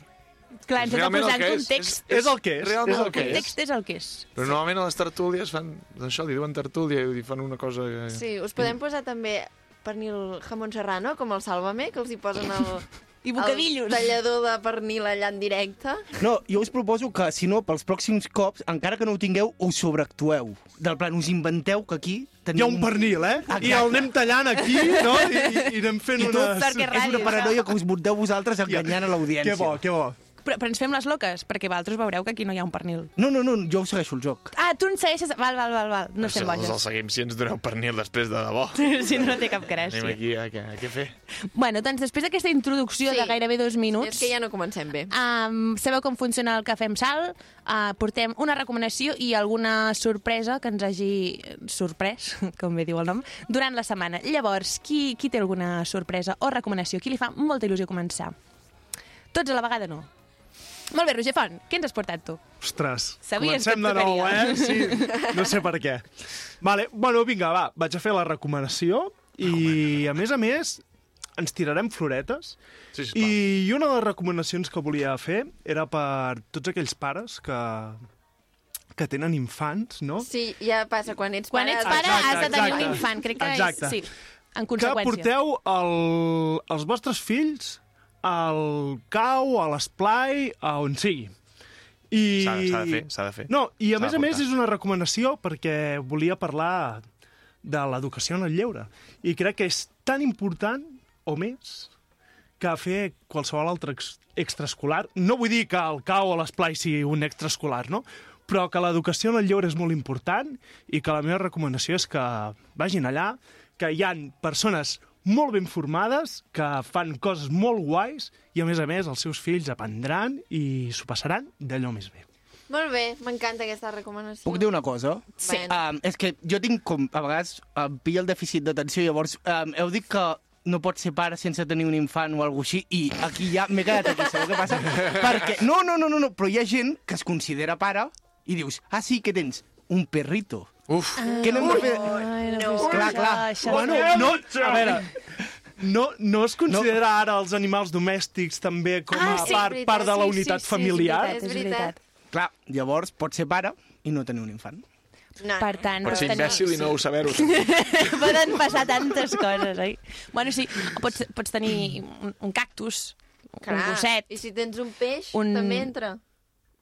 Clar, ens hem de posar el en que és, context. és- És el que és, és realment el el que és. context és el que és. Però normalment a les tertúlies fan... Això, li diuen tertúlia i fan una cosa... Que... Sí, us podem posar també pernil jamón serrano, com el Sálvame, que els hi posen el... I bocadillos. El tallador de pernil allà en directe. No, jo us proposo que, si no, pels pròxims cops, encara que no ho tingueu, us sobreactueu. Del plan, us inventeu que aquí Hi tenim... ha un pernil, eh? Exacte. I el anem tallant aquí, no? I, i, i anem fent I tot unes... és una paranoia que us munteu vosaltres enganyant a l'audiència. Que bo, que bo. Però, però ens fem les loques, perquè vosaltres veureu que aquí no hi ha un pernil. No, no, no, jo us segueixo el joc. Ah, tu ens segueixes... Val, val, val, val. No estem els el boges. seguim si ens doneu pernil després de debò. si no, no té cap gràcia. Anem aquí a, què- a què fer? Bueno, doncs després d'aquesta introducció Sí. de gairebé dos minuts... És que ja no comencem bé. Um, sabeu com funciona el Cafè amb Sal? Uh, portem una recomanació i alguna sorpresa que ens hagi sorprès, com bé diu el nom, durant la setmana. Llavors, qui, qui té alguna sorpresa o recomanació? Qui li fa molta il·lusió començar? Tots a la vegada no. Molt bé, Roger Font, què ens has portat tu? Ostres, Sabies comencem que de nou, eh? Sí, no sé per què. Vale, bueno, vinga, va, vaig a fer la recomanació i, a més a més, ens tirarem floretes. Sí, sisplau. I una de les recomanacions que volia fer era per tots aquells pares que que tenen infants, no? Sí, ja passa, quan ets Quan pare... ets pare Exacte, has de tenir exacte. un infant. Crec que Exacte. és... Sí, en que conseqüència. porteu el, els vostres fills al cau, a l'esplai, a on sigui. I... S'ha de fer, s'ha de fer. No, i a més a més és una recomanació perquè volia parlar de l'educació en el lleure. I crec que és tan important o més que fer qualsevol altre ex extraescolar. No vull dir que el cau o l'esplai sigui un extraescolar, no? Però que l'educació en el lleure és molt important i que la meva recomanació és que vagin allà, que hi han persones molt ben formades, que fan coses molt guais i, a més a més, els seus fills aprendran i s'ho passaran d'allò més bé. Molt bé, m'encanta aquesta recomanació. Puc dir una cosa? Sí. Um, és que jo tinc com, a vegades, em pilla el dèficit d'atenció, llavors um, heu dit que no pots ser pare sense tenir un infant o alguna així, i aquí ja m'he quedat aquí, sabeu què passa? Perquè, no, no, no, no, no, però hi ha gent que es considera pare i dius, ah, sí, què tens? Un perrito. Uf. Què n'hem de fer? Ai, No. Clar, clar. Bueno, no, a veure, no, no es considera ara els animals domèstics també com a Ah, sí, part, veritat, part de la sí, unitat sí, sí, familiar? és veritat. Clar, llavors pots ser pare i no tenir un infant. No. Per tant, Pots ser tenir- imbècil i no ho saber-ho. Poden passar tantes coses, oi? Bueno, sí, pots, pots tenir un, un cactus, Clar, un gosset. I si tens un peix, Un- també entra.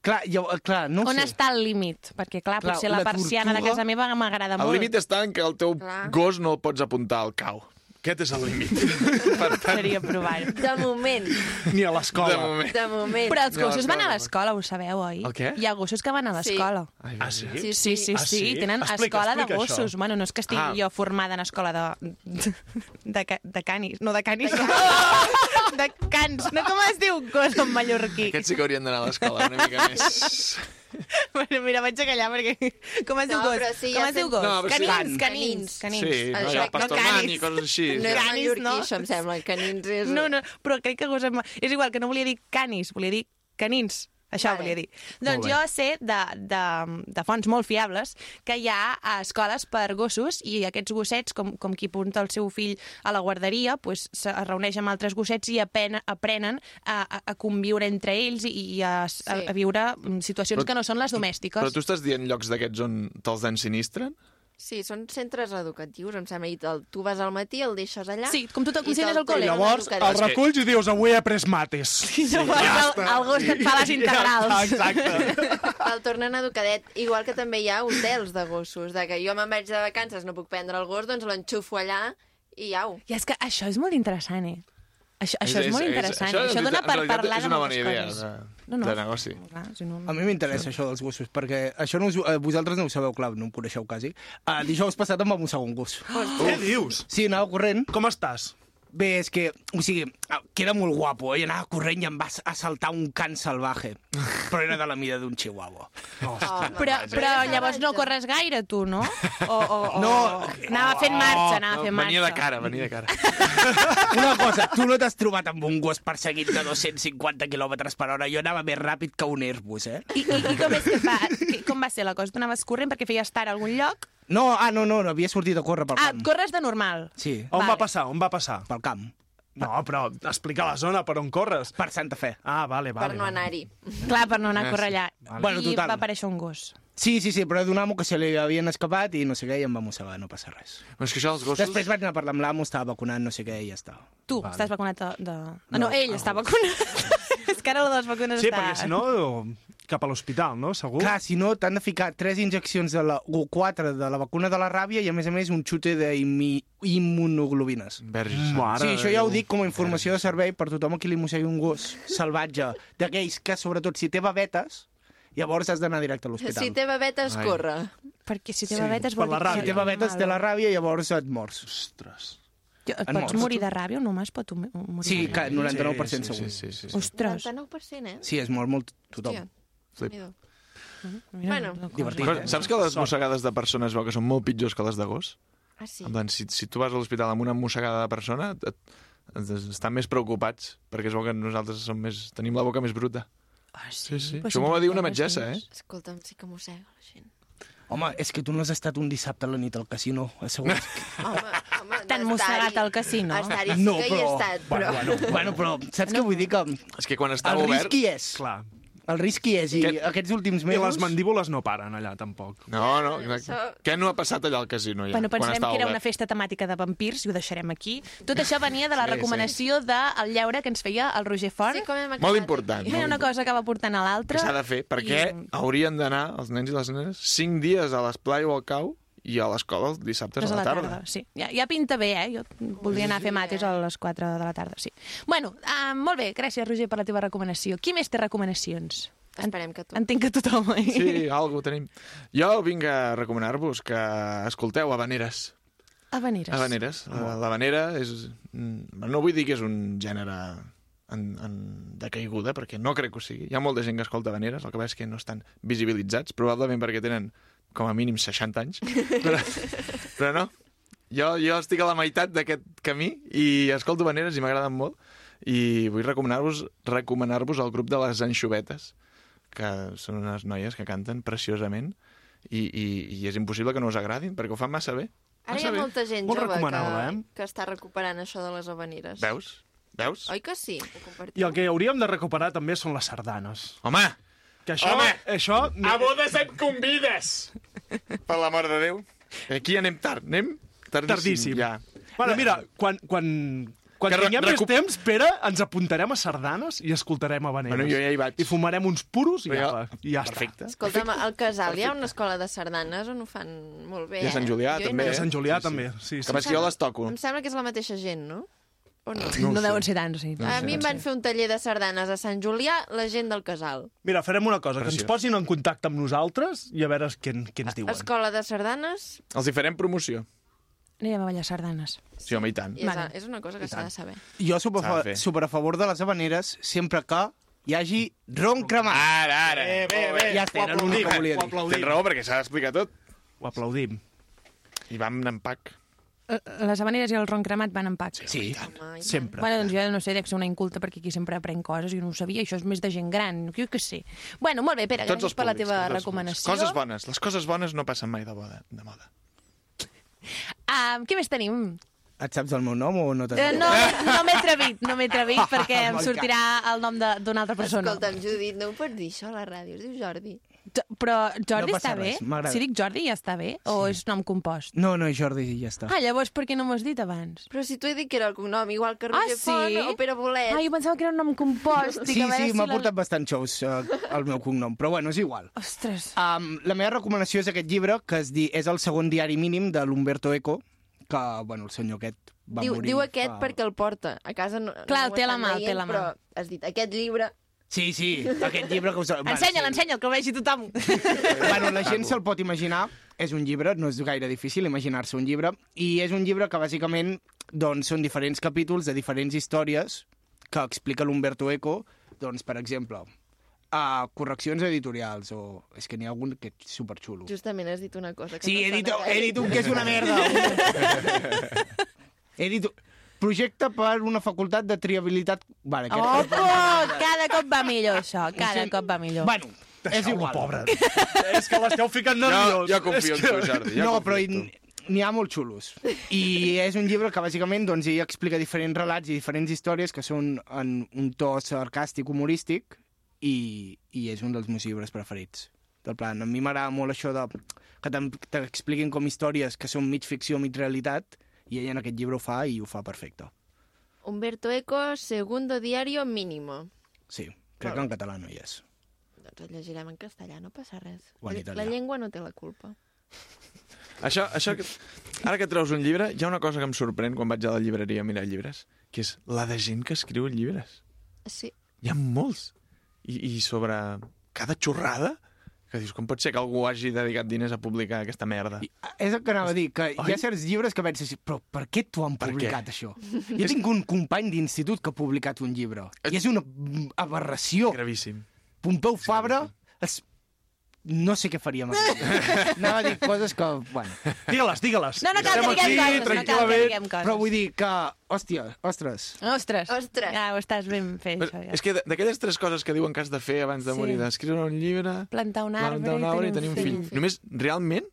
Clar, jo, clar no On sé. està el límit? Perquè, clar, Clar, potser la, la persiana de tortuga- casa meva m'agrada El molt. límit està en que el teu Clar. gos no el pots apuntar al cau. Aquest és el límit. per tant, Seria provar-ho. De moment, Ni a de l'escola. moment. de moment. Però els No, gossos van a escola. l'escola, ho sabeu, oi? El què? Hi ha gossos que van a Sí. l'escola. Ai, Ah, sí? Sí, Sí, sí, Ah, sí, sí? tenen Explica, escola de explica gossos. això. Bueno, no és que estigui Ah. jo formada en escola de... de, ca- de canis. No, de canis. De cans. No, com es diu gos en mallorquí? Aquests sí que haurien d'anar a l'escola una mica més... Bueno, mira, vaig a callar perquè... Com es diu No, gos? sí, com ja es diu gos? No, però sí. canins, Canins. canins, canins. Sí, no, pastor no i coses així. No és Canis, mallorquí, no? això, em sembla. Canins és... No, no, però crec que gos... em- És igual, que no volia dir canis, volia dir canins. Això Vale. volia dir. Doncs jo sé de, de, de fonts molt fiables que hi ha a escoles per gossos i aquests gossets, com, com qui apunta el seu fill a la guarderia, pues, se reuneix amb altres gossets i apen, aprenen a, a, a conviure entre ells i, i a, a, Sí. a viure mm, situacions Però- que no són les domèstiques. Però tu estàs dient llocs d'aquests on te'ls ensinistren? Sí, són centres educatius, em sembla. I el, tu vas al matí, el deixes allà... Sí, com tu i te'l al col·le. tornen Llavors, el reculls i dius, avui he après mates. Sí, llavors el, el gos que et fa les integrals. Ja, exacte. El tornen educadet. Igual que també hi ha hotels de gossos, de que jo me'n vaig de vacances, no puc prendre el gos, doncs l'enxufo allà i au. I és que això és molt interessant, eh? Això, això és, És- molt és- interessant. això, Això, això dona per en realitat parlar és de una moltes bona idea coses. de- no, no. de negoci. Clar, si no... A mi m'interessa això dels gossos, perquè això no us, eh, vosaltres no ho sabeu, clar, no em coneixeu quasi. Uh, dijous passat em va mossegar un gos. Què dius? Sí, anava corrent. Com estàs? Bé, és que, o sigui, queda molt guapo, eh? I anava corrent i em va assaltar un can salvaje, però era de la mida d'un chihuahua. Però, però llavors no corres gaire, tu, no? O, o, o... No. Anava fent marxa, anava fent marxa. Venia de cara, venia de cara. Una cosa, tu no t'has trobat amb un gos perseguit de 250 km per hora. Jo anava més ràpid que un Airbus, eh? I, i, i com, és que fa, com va ser la cosa? Tu anaves corrent perquè feies tard a algun lloc? No, ah, no, no, no havia sortit a córrer pel Ah, camp. corres de normal. Sí. On Vale. va passar? On va passar? Pel camp. No, però explica la zona per on corres. Per Santa Fe. Ah, vale, vale. Per no anar-hi. Clar, per no anar a Ah, córrer sí. allà. Vale. Bueno, I total. va aparèixer un gos. Sí, sí, sí, però donava que se li havien escapat i no sé què, i em va mossegar, no passa res. Però és que això dels gossos... Després vaig anar a parlar amb l'amo, estava vacunant, no sé què, i ja està. Tu, Vale. estàs vacunat de... de... No, No, no ell està vacunat. és que ara la de les vacunes Sí, està... perquè si no, cap a l'hospital, no? Segur? Clar, si no, t'han de ficar tres injeccions de la, o quatre de la vacuna de la ràbia i, a més a més, un xute d'immunoglobines. Mare Sí, de això ja ho Déu. dic com a informació de servei per tothom a qui li mossegui un gos salvatge, d'aquells que, sobretot, si té babetes, llavors has d'anar directe a l'hospital. Si té babetes, Ai. corre. Perquè si té Sí, babetes vol la dir que... ràbia. Si té babetes, té la ràbia i llavors et mors. Ostres. Jo- Et pots morts. morir de ràbia o només pot morir Sí, de que ràbia? 99% Sí, segur. sí, sí, sí, sí. Ostres. 99%, eh? Sí, es mor molt tothom. Hòstia. Flip. Déu-n'hi-do. Mira, Bueno. Divertit, Però eh? saps que les mossegades de persona es veu que són molt pitjors que les de gos? Ah, sí? En plan, si, si tu vas a l'hospital amb una mossegada de persona, et, et, estan més preocupats, perquè es veu que nosaltres som més, tenim la boca més bruta. Ah, Sí, sí. Però Això m'ho va dir una metgessa, eh? Escolta'm, sí que mossega la gent. Home, és que tu no has estat un dissabte a la nit al casino, assegut. Home, home, T'han mossegat al casino? Estar-hi sí No, que hi he però- estat, però... Bueno, bueno, bueno, però saps què vull dir? Que És que quan està el obert... risc hi és. Clar. El risc hi és, i Aquest- aquests últims I mesos... les mandíbules no paren allà, tampoc. No, no, exacte. Això- Què no ha passat allà al casino ja? Bueno, està que era obert? una festa temàtica de vampirs i ho deixarem aquí. Tot això venia de la Sí, sí. recomanació del lleure que ens feia el Roger Font. Sí, com hem Molt acabat important. aquí. Mira, una cosa que va portant a que l'altra. s'ha de fer, perquè I- haurien d'anar, els nens i les nenes, 5 dies a l'esplai o al cau i a l'escola els dissabtes Tres a la tarda. Sí, ja, ja pinta bé, eh? Jo voldria anar a fer mates a les 4 de la tarda, sí. Bueno, uh, molt bé, gràcies, Roger, per la teva recomanació. Qui més té recomanacions? Esperem que tu. Entenc que tothom, eh? Sí, algo tenim. Jo vinc a recomanar-vos que escolteu Habaneres. Habaneres. Habaneres. La- L'habanera és... mm, No vull dir que és un gènere en, en de caiguda, perquè no crec que ho sigui. Hi ha molta gent que escolta habaneres, el que passa és que no estan visibilitzats, probablement perquè tenen com a mínim 60 anys. Però, però no, jo, jo estic a la meitat d'aquest camí i escolto habaneres i m'agraden molt. I vull recomanar-vos recomanar-vos el grup de les Anxovetes, que són unes noies que canten preciosament i, i, i és impossible que no us agradin, perquè ho fan massa bé. Ara hi Massa ha bé. molta gent Molt jove que, eh? que està recuperant això de les habaneres. Veus? Veus? Oi que sí? Ho compartim. I el que hauríem de recuperar també són les sardanes. Home! Que això... Home! Això... A bodes et convides! Per l'amor de Déu. Aquí anem tard, anem tardíssim. Tardíssim. Ja. Bueno, mira, quan, quan, quan Que tinguem recup- més temps, Pere, ens apuntarem a sardanes i escoltarem habaneres. Bueno, jo ja hi vaig. I fumarem uns puros i ja, i ja Perfecte. Escolta'm, al Casal hi ha una escola de sardanes on ho fan molt bé, I a Sant Julià, eh? Jo hi també. I a no- Sant Julià també, sí, Que sí. que jo les toco. Em sembla que és la mateixa gent, no? O no? No, no deuen ser tants, sí. a mi em van fer un taller de sardanes a Sant Julià, la gent del Casal. Mira, farem una cosa, que ens Preciós. posin en contacte amb nosaltres i a veure què, què ens diuen. Escola de sardanes, Els hi farem promoció. Anirem a ballar sardanes. Sí, home, i tant. i és, Vale. és una cosa que s'ha de saber. Jo super, fa, super a favor de les habaneres sempre que hi hagi ron cremat. Ara, ara. Bé, bé, bé. Ja està, era l'únic que volia Ho dir. aplaudim. Tens raó, perquè s'ha d'explicar tot. Ho aplaudim. I vam en pack. Eh, Les habaneres i el ron cremat van en pack. Sí, Home, Sempre. Bueno, doncs jo no sé, dec ser una inculta perquè aquí sempre aprèn coses i no ho sabia, això és més de gent gran, jo què sé. Bueno, molt bé, Pere, Tots gràcies els per la públics, teva recomanació. públics. Coses bones. Les coses bones no passen mai de moda. De moda. Ah, què més tenim? Et saps el meu nom o no te'n Eh, no no m'he atrevit, no m'he atrevit perquè em sortirà el nom de- d'una altra persona. Escolta'm, Judit, no ho pots dir això a la ràdio, es diu Jordi. Però Jordi No està bé? res. Si dic Jordi ja està bé? O és nom compost? No, no, Jordi, ja està. Ah, llavors per què no m'ho has dit abans? Però si tu he dit que era el cognom, igual que Ah, Roger sí? Font o Pere Bolet. Ah, jo pensava que era un nom compost. Sí, sí, si m'ha la- portat bastant xous uh, el meu cognom, però bueno, és igual. Ostres. Um, la meva recomanació és aquest llibre, que es di, és el segon diari mínim de l'Humberto Eco, que, bueno, el senyor aquest va Diu, morir... diu aquest fa- perquè el porta. A casa no, Clar, no té la mà, té la mà. Però has dit, aquest llibre... Sí, sí, aquest llibre que us... Ensenya'l, sí. ensenya'l, que el vegi tothom. Bueno, la gent se'l pot imaginar, és un llibre, no és gaire difícil imaginar-se un llibre, i és un llibre que bàsicament doncs són diferents capítols de diferents històries que explica l'Umberto Eco, doncs, per exemple, a correccions editorials o... És que n'hi ha algun que és superxulo. Justament has dit una cosa que Sí, no he dit, he dit un que és una merda. he dit... Projecte per una facultat de triabilitat... Vale, que... Opo! Cada cop va millor, això. Cada cop va millor. Bueno, és igual. pobre. és que l'esteu ficant nerviós. Jo- jo confio És en tu, Jordi, jo no, però hi- n'hi ha molt xulos. I és un llibre que, bàsicament, doncs, ell explica diferents relats i diferents històries que són en un to sarcàstic, humorístic, i, i és un dels meus llibres preferits. Del plan, a mi m'agrada molt això de que t'expliquin com històries que són mig ficció, mig realitat, i ell en aquest llibre ho fa i ho fa perfecte. Humberto Eco, segundo diario mínimo. Sí, crec que en català no hi és. Doncs el llegirem en castellà, no passa res. O en La, italià. la llengua no té la culpa. Això, això que... Ara que treus un llibre, hi ha una cosa que em sorprèn quan vaig a la llibreria a mirar llibres, que és la de gent que escriu llibres. Sí. Hi ha molts. I, i sobre cada xorrada, que dius, com pot ser que algú hagi dedicat diners a publicar aquesta merda? I, És el que anava a dir, que hi Oi? ha certs llibres que penses, però per què t'ho han Per què? publicat, això? Jo tinc un company d'institut que ha publicat un llibre, i és una aberració. Gravíssim. Pompeu Fabra es... no sé què faríem aquí. Anava a dir coses que, bueno... Digue-les, digue-les. No, no cal que diguem coses, no cal que diguem coses. Però vull dir que, hòstia, ostres... Ostres. Ostres. Ja ho estàs ben fet, Però, això, ja. és que d'aquelles tres coses que diuen que has de fer abans de Sí. morir, d'escriure un llibre, Plantar un arbre, plantar un arbre i tenir un fill. Només, realment,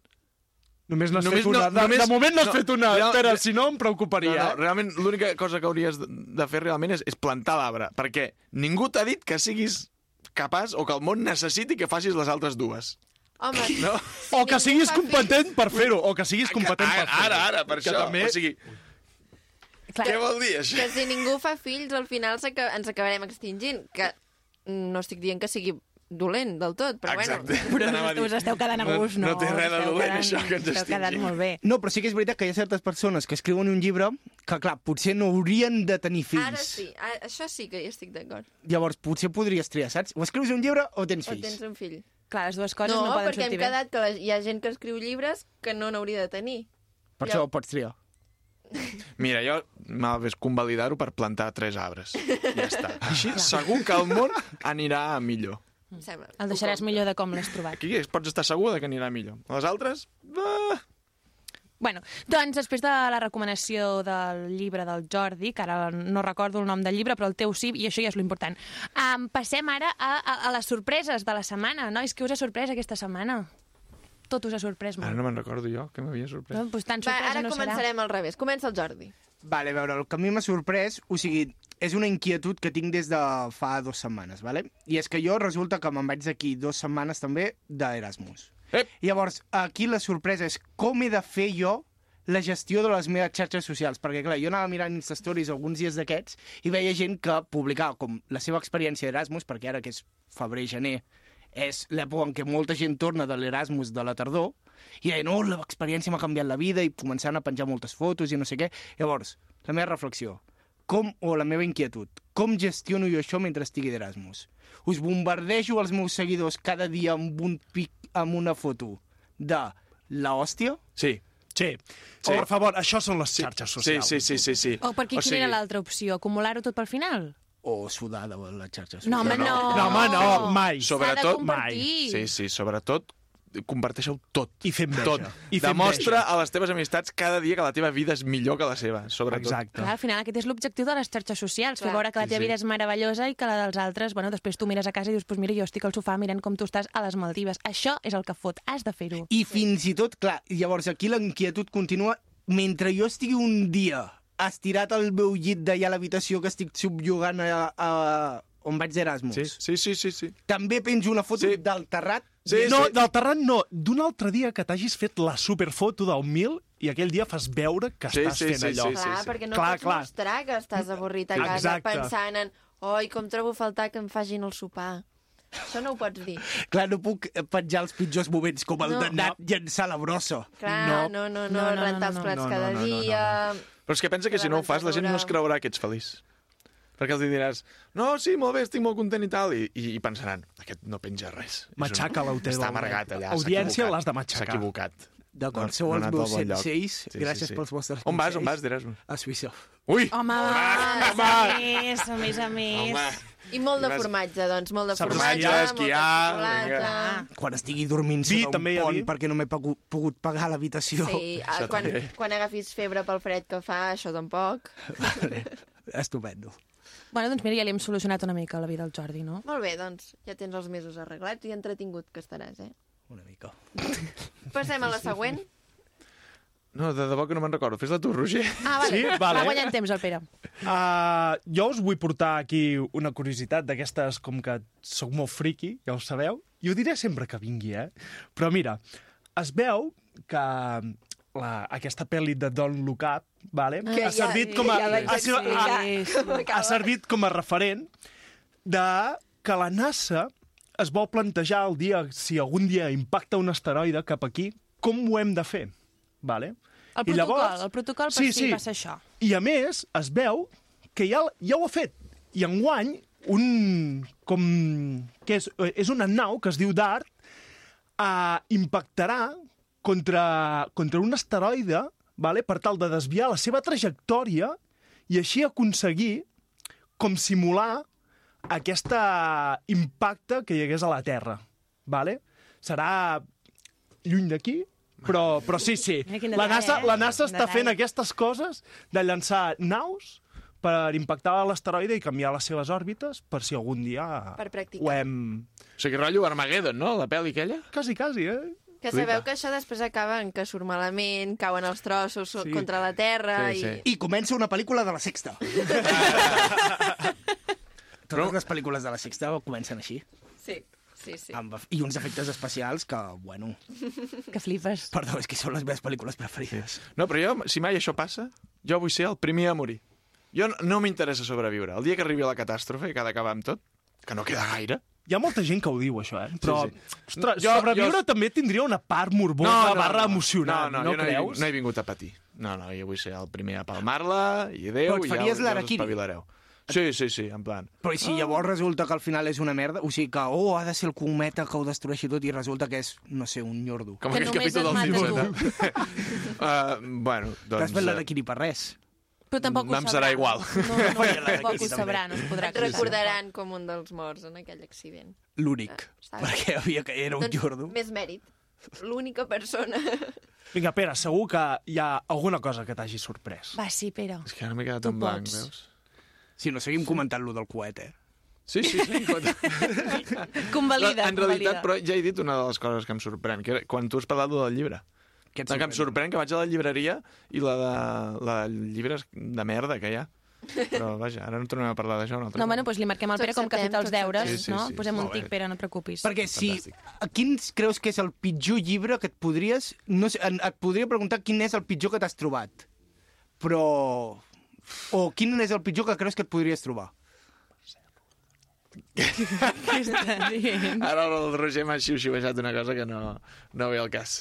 Només n'has Només fet una. no- de, només- de moment n'has no, fet una. real- Espera, si no em preocuparia. No, no, eh? realment, l'única cosa que hauries de, de fer realment és, és plantar l'arbre, perquè ningú t'ha dit que siguis capaç o que el món necessiti que facis les altres dues. Home, No? O que siguis competent per fer-ho, o que siguis competent per fer-ho. ara, ara, per Que això. també- O sigui, Clar. què vol dir, això? que si ningú fa fills, al final ens acabarem extingint. Que no estic dient que sigui dolent del tot, però Exacte. bueno... Però dir. us esteu quedant a gust, no? No té res de dolent, quedant- això, que ens Esteu quedant estigui. molt bé. No, però sí que és veritat que hi ha certes persones que escriuen un llibre que, clar, potser no haurien de tenir fills. Ara sí, a- això sí que hi estic d'acord. Llavors, potser podries triar, saps? O escrius un llibre o tens O fills. tens un fill. Clar, les dues coses no, no, poden perquè hem sortir bé. quedat que la, hi ha gent que escriu llibres que no n'hauria de tenir. Per això ho pots triar. Mira, jo m'hagués convalidar-ho per plantar tres arbres. Ja està. Així segur que el món anirà a millor. Em sembla. El deixaràs millor de com l'has trobat. Aquí pots estar segur de que anirà millor. Les altres, ah, Bueno, doncs després de la recomanació del llibre del Jordi, que ara no recordo el nom del llibre, però el teu sí, i això ja és l'important. Um, passem ara a, a, a les sorpreses de la setmana. Nois, què us ha sorprès aquesta setmana? Tot us ha sorprès ara molt. no me'n recordo jo, que m'havia sorprès. No, doncs tan Va, sorpresa ara no serà. començarem al revés. Comença el Jordi. Vale, a veure, el que a mi m'ha sorprès, o sigui, és una inquietud que tinc des de fa dues setmanes, vale? I és que jo resulta que me'n vaig d'aquí dues setmanes també d'Erasmus. Ep. Llavors, aquí la sorpresa és com he de fer jo la gestió de les meves xarxes socials, perquè clar, jo anava mirant Insta Stories alguns dies d'aquests i veia gent que publicava com la seva experiència d'Erasmus, perquè ara que és febrer-gener és l'època en què molta gent torna de l'Erasmus de la tardor, i deien, oh, l'experiència m'ha canviat la vida, i començant a penjar moltes fotos i no sé què. Llavors, la meva reflexió, com, o la meva inquietud, com gestiono jo això mentre estigui d'Erasmus? Us bombardejo els meus seguidors cada dia amb un pic, amb una foto de la hòstia? Sí. Sí. Sí. Per favor, això són les xarxes Sí, socials. sí, sí, sí, sí. O perquè O quina era sigui- l'altra opció? Acumular-ho tot pel final? O sudar de les xarxes No, home, no. No, home, no, mai. Sobretot, compartir. Sí, sí, sobretot comparteixo tot. I fer enveja. Tot. I fer Demostra a les teves amistats cada dia que la teva vida és millor que la seva, sobretot. Exacte. Clar, al final aquest és l'objectiu de les xarxes socials, fer Clar. veure que la Sí, teva sí. vida és meravellosa i que la dels altres, bueno, després tu mires a casa i dius, pues mira, jo estic al sofà mirant com tu estàs a les Maldives. Això és el que fot, has de fer-ho. I fins i tot, clar, llavors aquí la inquietud continua mentre jo estigui un dia estirat al meu llit d'allà a l'habitació que estic subjugant a, a, on vaig d'Erasmus. Sí, sí, sí, sí, sí. També penjo una foto Sí. del terrat. Sí, no, sí. del terrat no. D'un altre dia que t'hagis fet la superfoto del mil i aquell dia fas veure que Sí, estàs sí, fent sí, allò. sí, Clar, perquè no Clar, pots clar. mostrar que estàs avorrit a casa Exacte. pensant en oi, com trobo a faltar que em facin el sopar. Això no ho pots dir. Clar, no puc penjar els pitjors moments, com el No. d'anar llançar la brossa. Clar, no. no, no, no, No, no, no, rentar els no, plats no, no, cada no, no, no, dia... Però és que pensa que si no ho fas, la gent no es creurà que ets feliç. Perquè els diràs, no, sí, molt bé, estic molt content i tal, i, i, i pensaran, aquest no penja res. Matxaca l'autor Està amargat allà, s'ha Audiència equivocat. l'has de matxacar. S'ha equivocat. D'acord, No, sou els meus senseis. Sí, sí, Gràcies sí. pels vostres On vas, on consells. vas d'Erasmus? A Suïssa. Ui! Home, Ah, a home. més, a més, a més. Home. I molt de formatge, doncs, molt de Saps formatge, esquiar. Quan estigui dormint Vi, sota un pont perquè no m'he pogut, pogut pagar l'habitació. Sí, ah, quan, quan agafis febre pel fred que fa, això tampoc. Vale. Estupendo. Bueno, doncs mira, ja li hem solucionat una mica la vida al Jordi, no? Molt bé, doncs ja tens els mesos arreglats i entretingut que estaràs, eh? Una mica. Passem a la següent. No, de debò que no me'n recordo. Fes-la tu, Roger. Ah, vale. Sí? Vale. Va guanyant temps, el Pere. Uh, jo us vull portar aquí una curiositat d'aquestes, com que sóc molt friki, ja ho sabeu, i ho diré sempre que vingui, eh? Però mira, es veu que la, aquesta pel·li de Don't Look Up vale? Que ha ja- servit com a, ja ha, sigut- ha, d'explicar. ha servit com a referent de que la NASA es vol plantejar el dia, si algun dia impacta un asteroide cap aquí, com ho hem de fer. Vale? El I protocol, llavors- el protocol per si passa això. I a més, es veu que ja, ja ho ha fet. I enguany, un... com... que és, és una nau que es diu DART, uh, impactarà contra, contra un asteroide vale, per tal de desviar la seva trajectòria i així aconseguir com simular aquest impacte que hi hagués a la Terra. Vale? Serà lluny d'aquí, però, però sí, sí. Quin La NASA, eh? la NASA està fent aquestes coses de llançar naus per impactar l'asteroide i canviar les seves òrbites per si algun dia Per practicar. ho hem... O sigui, rotllo Armageddon, no? La pel·li aquella? Quasi, quasi, eh? Que sabeu que això després acaba en que surt malament, cauen els trossos Sí. contra la terra Sí, sí. i... I comença una pel·lícula de la Sexta. Totes les pel·lícules de la Sexta comencen així. Sí, sí, sí. Amb, I uns efectes especials que, bueno... Que flipes. Perdó, és que són les meves pel·lícules preferides. No, però jo, si mai això passa, jo vull ser el primer a morir. Jo no, no m'interessa sobreviure. El dia que arribi la catàstrofe, que ha d'acabar amb tot, que no queda gaire... Hi ha molta gent que ho diu, això, eh? Però, Sí, sí. ostres, Jo- sobreviure jo- també tindria una part morbosa barra emocionant, no, no, no, jo no, he, creus? no he vingut a patir. No, no, jo vull ser el primer a palmar-la i adéu, i ja, faries ja us espavilareu. Sí, sí, sí, en plan... Però i si llavors resulta que al final és una merda? O sigui que, oh, ha de ser el cometa que ho destrueixi tot i resulta que és, no sé, un nyordo. Com aquell capítol del Simpson. uh, bueno, doncs... T'has fet l'harakiri per res. Però tampoc ho Em serà igual. No, no, no, tampoc ho sabrà, no es podrà Et recordaran com un dels morts en aquell accident. L'únic. Està Perquè havia que era un doncs, jordo. Més mèrit. L'única persona. Vinga, Pere, segur que hi ha alguna cosa que t'hagi sorprès. Va, sí, Pere. És que ara m'he quedat Tu en blanc, pots. veus? Si no, seguim comentant lo del coet, eh? Sí, sí, sí. Convalida, en realitat, convalida. però ja he dit una de les coses que em sorprèn, que era quan tu has parlat del llibre. Què et que em sorprèn que vaig a la llibreria i la de, la de llibres de merda que hi ha. Però vaja, ara no tornem a parlar d'això. No, cop. bueno, doncs li marquem al Pere com que ha fet els deures, Sí, sí, no? sí. Posem un tic, Pere, no et preocupis. Perquè si... A quins creus que és el pitjor llibre que et podries... No sé, et podria preguntar quin és el pitjor que t'has trobat. Però... O quin és el pitjor que creus que et podries trobar? Què està dient? Ara el Roger m'ha xiu-xiuejat una cosa que no, no ve al cas.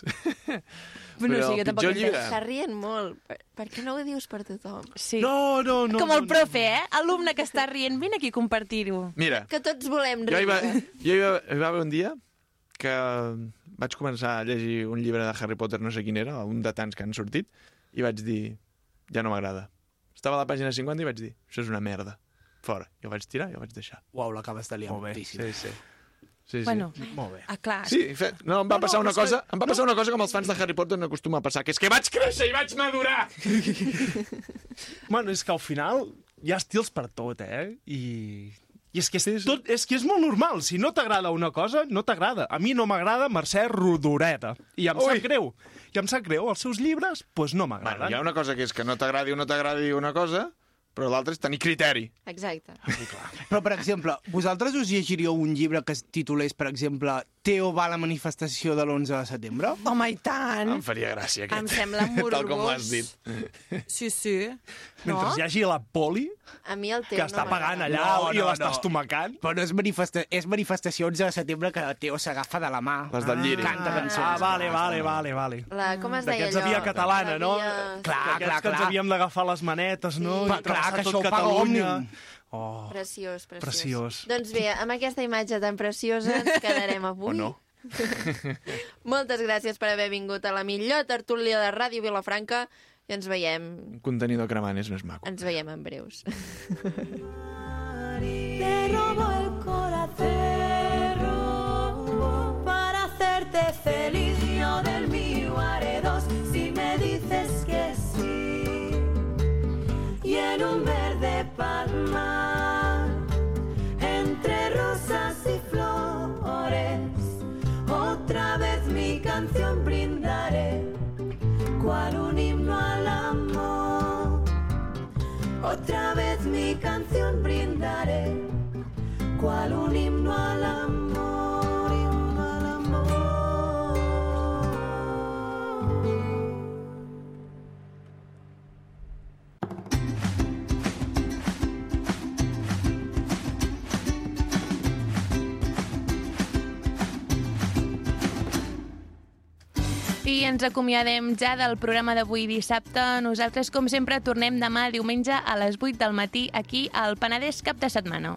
Bueno, sí, jo tampoc pitjor entenc. llibre... Està rient molt. Per, per què no ho dius per tothom? Sí. No, no, no. Com el profe, eh? Alumne que està rient, vine aquí a compartir-ho. Mira, Que tots volem jo hi va, riure. jo hi va, hi va haver un dia que vaig començar a llegir un llibre de Harry Potter, no sé quin era, un de tants que han sortit, i vaig dir, ja no m'agrada. Estava a la pàgina 50 i vaig dir, això és una merda. Fora. I ho vaig tirar i ho vaig deixar. Uau, l'acabes de liar moltíssim. sí, sí. Sí, sí. Bueno, Molt bé. ah, clar. Sí, fe... no, em va No, passar no, una cosa, em va passar una cosa com els fans de Harry Potter no acostuma a passar, que és que vaig créixer i vaig madurar. Bueno, és que al final hi ha estils per tot, eh? I, i és, que és, tot, és que és molt normal. Si no t'agrada una cosa, no t'agrada. A mi no m'agrada Mercè Rodoreta. I em Ui. sap greu. I em sap greu. Els seus llibres, doncs pues no Bueno, m'agraden. hi ha una cosa que és que no t'agradi o no t'agradi una cosa, però l'altra és tenir criteri. Exacte. Però, per exemple, vosaltres us llegiríeu un llibre que es titulés, per exemple, Teo va a la manifestació de l'11 de setembre? Home, i tant. Em faria gràcia, aquest. Em sembla Tal com morbós. l'has dit. Sí, sí. Mentre No? hi hagi la poli, A mi el teu que està no pagant allà No, i no, l'està no. estomacant. Però no és, manifesta és manifestació 11 de setembre que Teo s'agafa de la mà. Les del lliri. Canta cançons. Ah, vale, vale, vale, vale. La, com es deia D'aquests de allò? via catalana, no? La via- Clar, D'aquests clar, que ens clar. havíem d'agafar les manetes, no? Pa- I clar, travessar que tot això ho paga. Oh. Preciós, preciós. Preciós. Doncs bé, amb aquesta imatge tan preciosa ens quedarem avui. O no. Moltes gràcies per haver vingut a la millor tertúlia de Ràdio Vilafranca i ens veiem, Un contenidor cremant és més maco. ens veiem en breus. Te robo el corazón para hacerte feliz. En un verde palmar, entre rosas y flores, otra vez mi canción brindaré, cual un himno al amor. Otra vez mi canción brindaré, cual un himno al amor, I ens acomiadem ja del programa d'avui dissabte. Nosaltres, com sempre, tornem demà diumenge a les 8 del matí aquí al Penedès Cap de Setmana.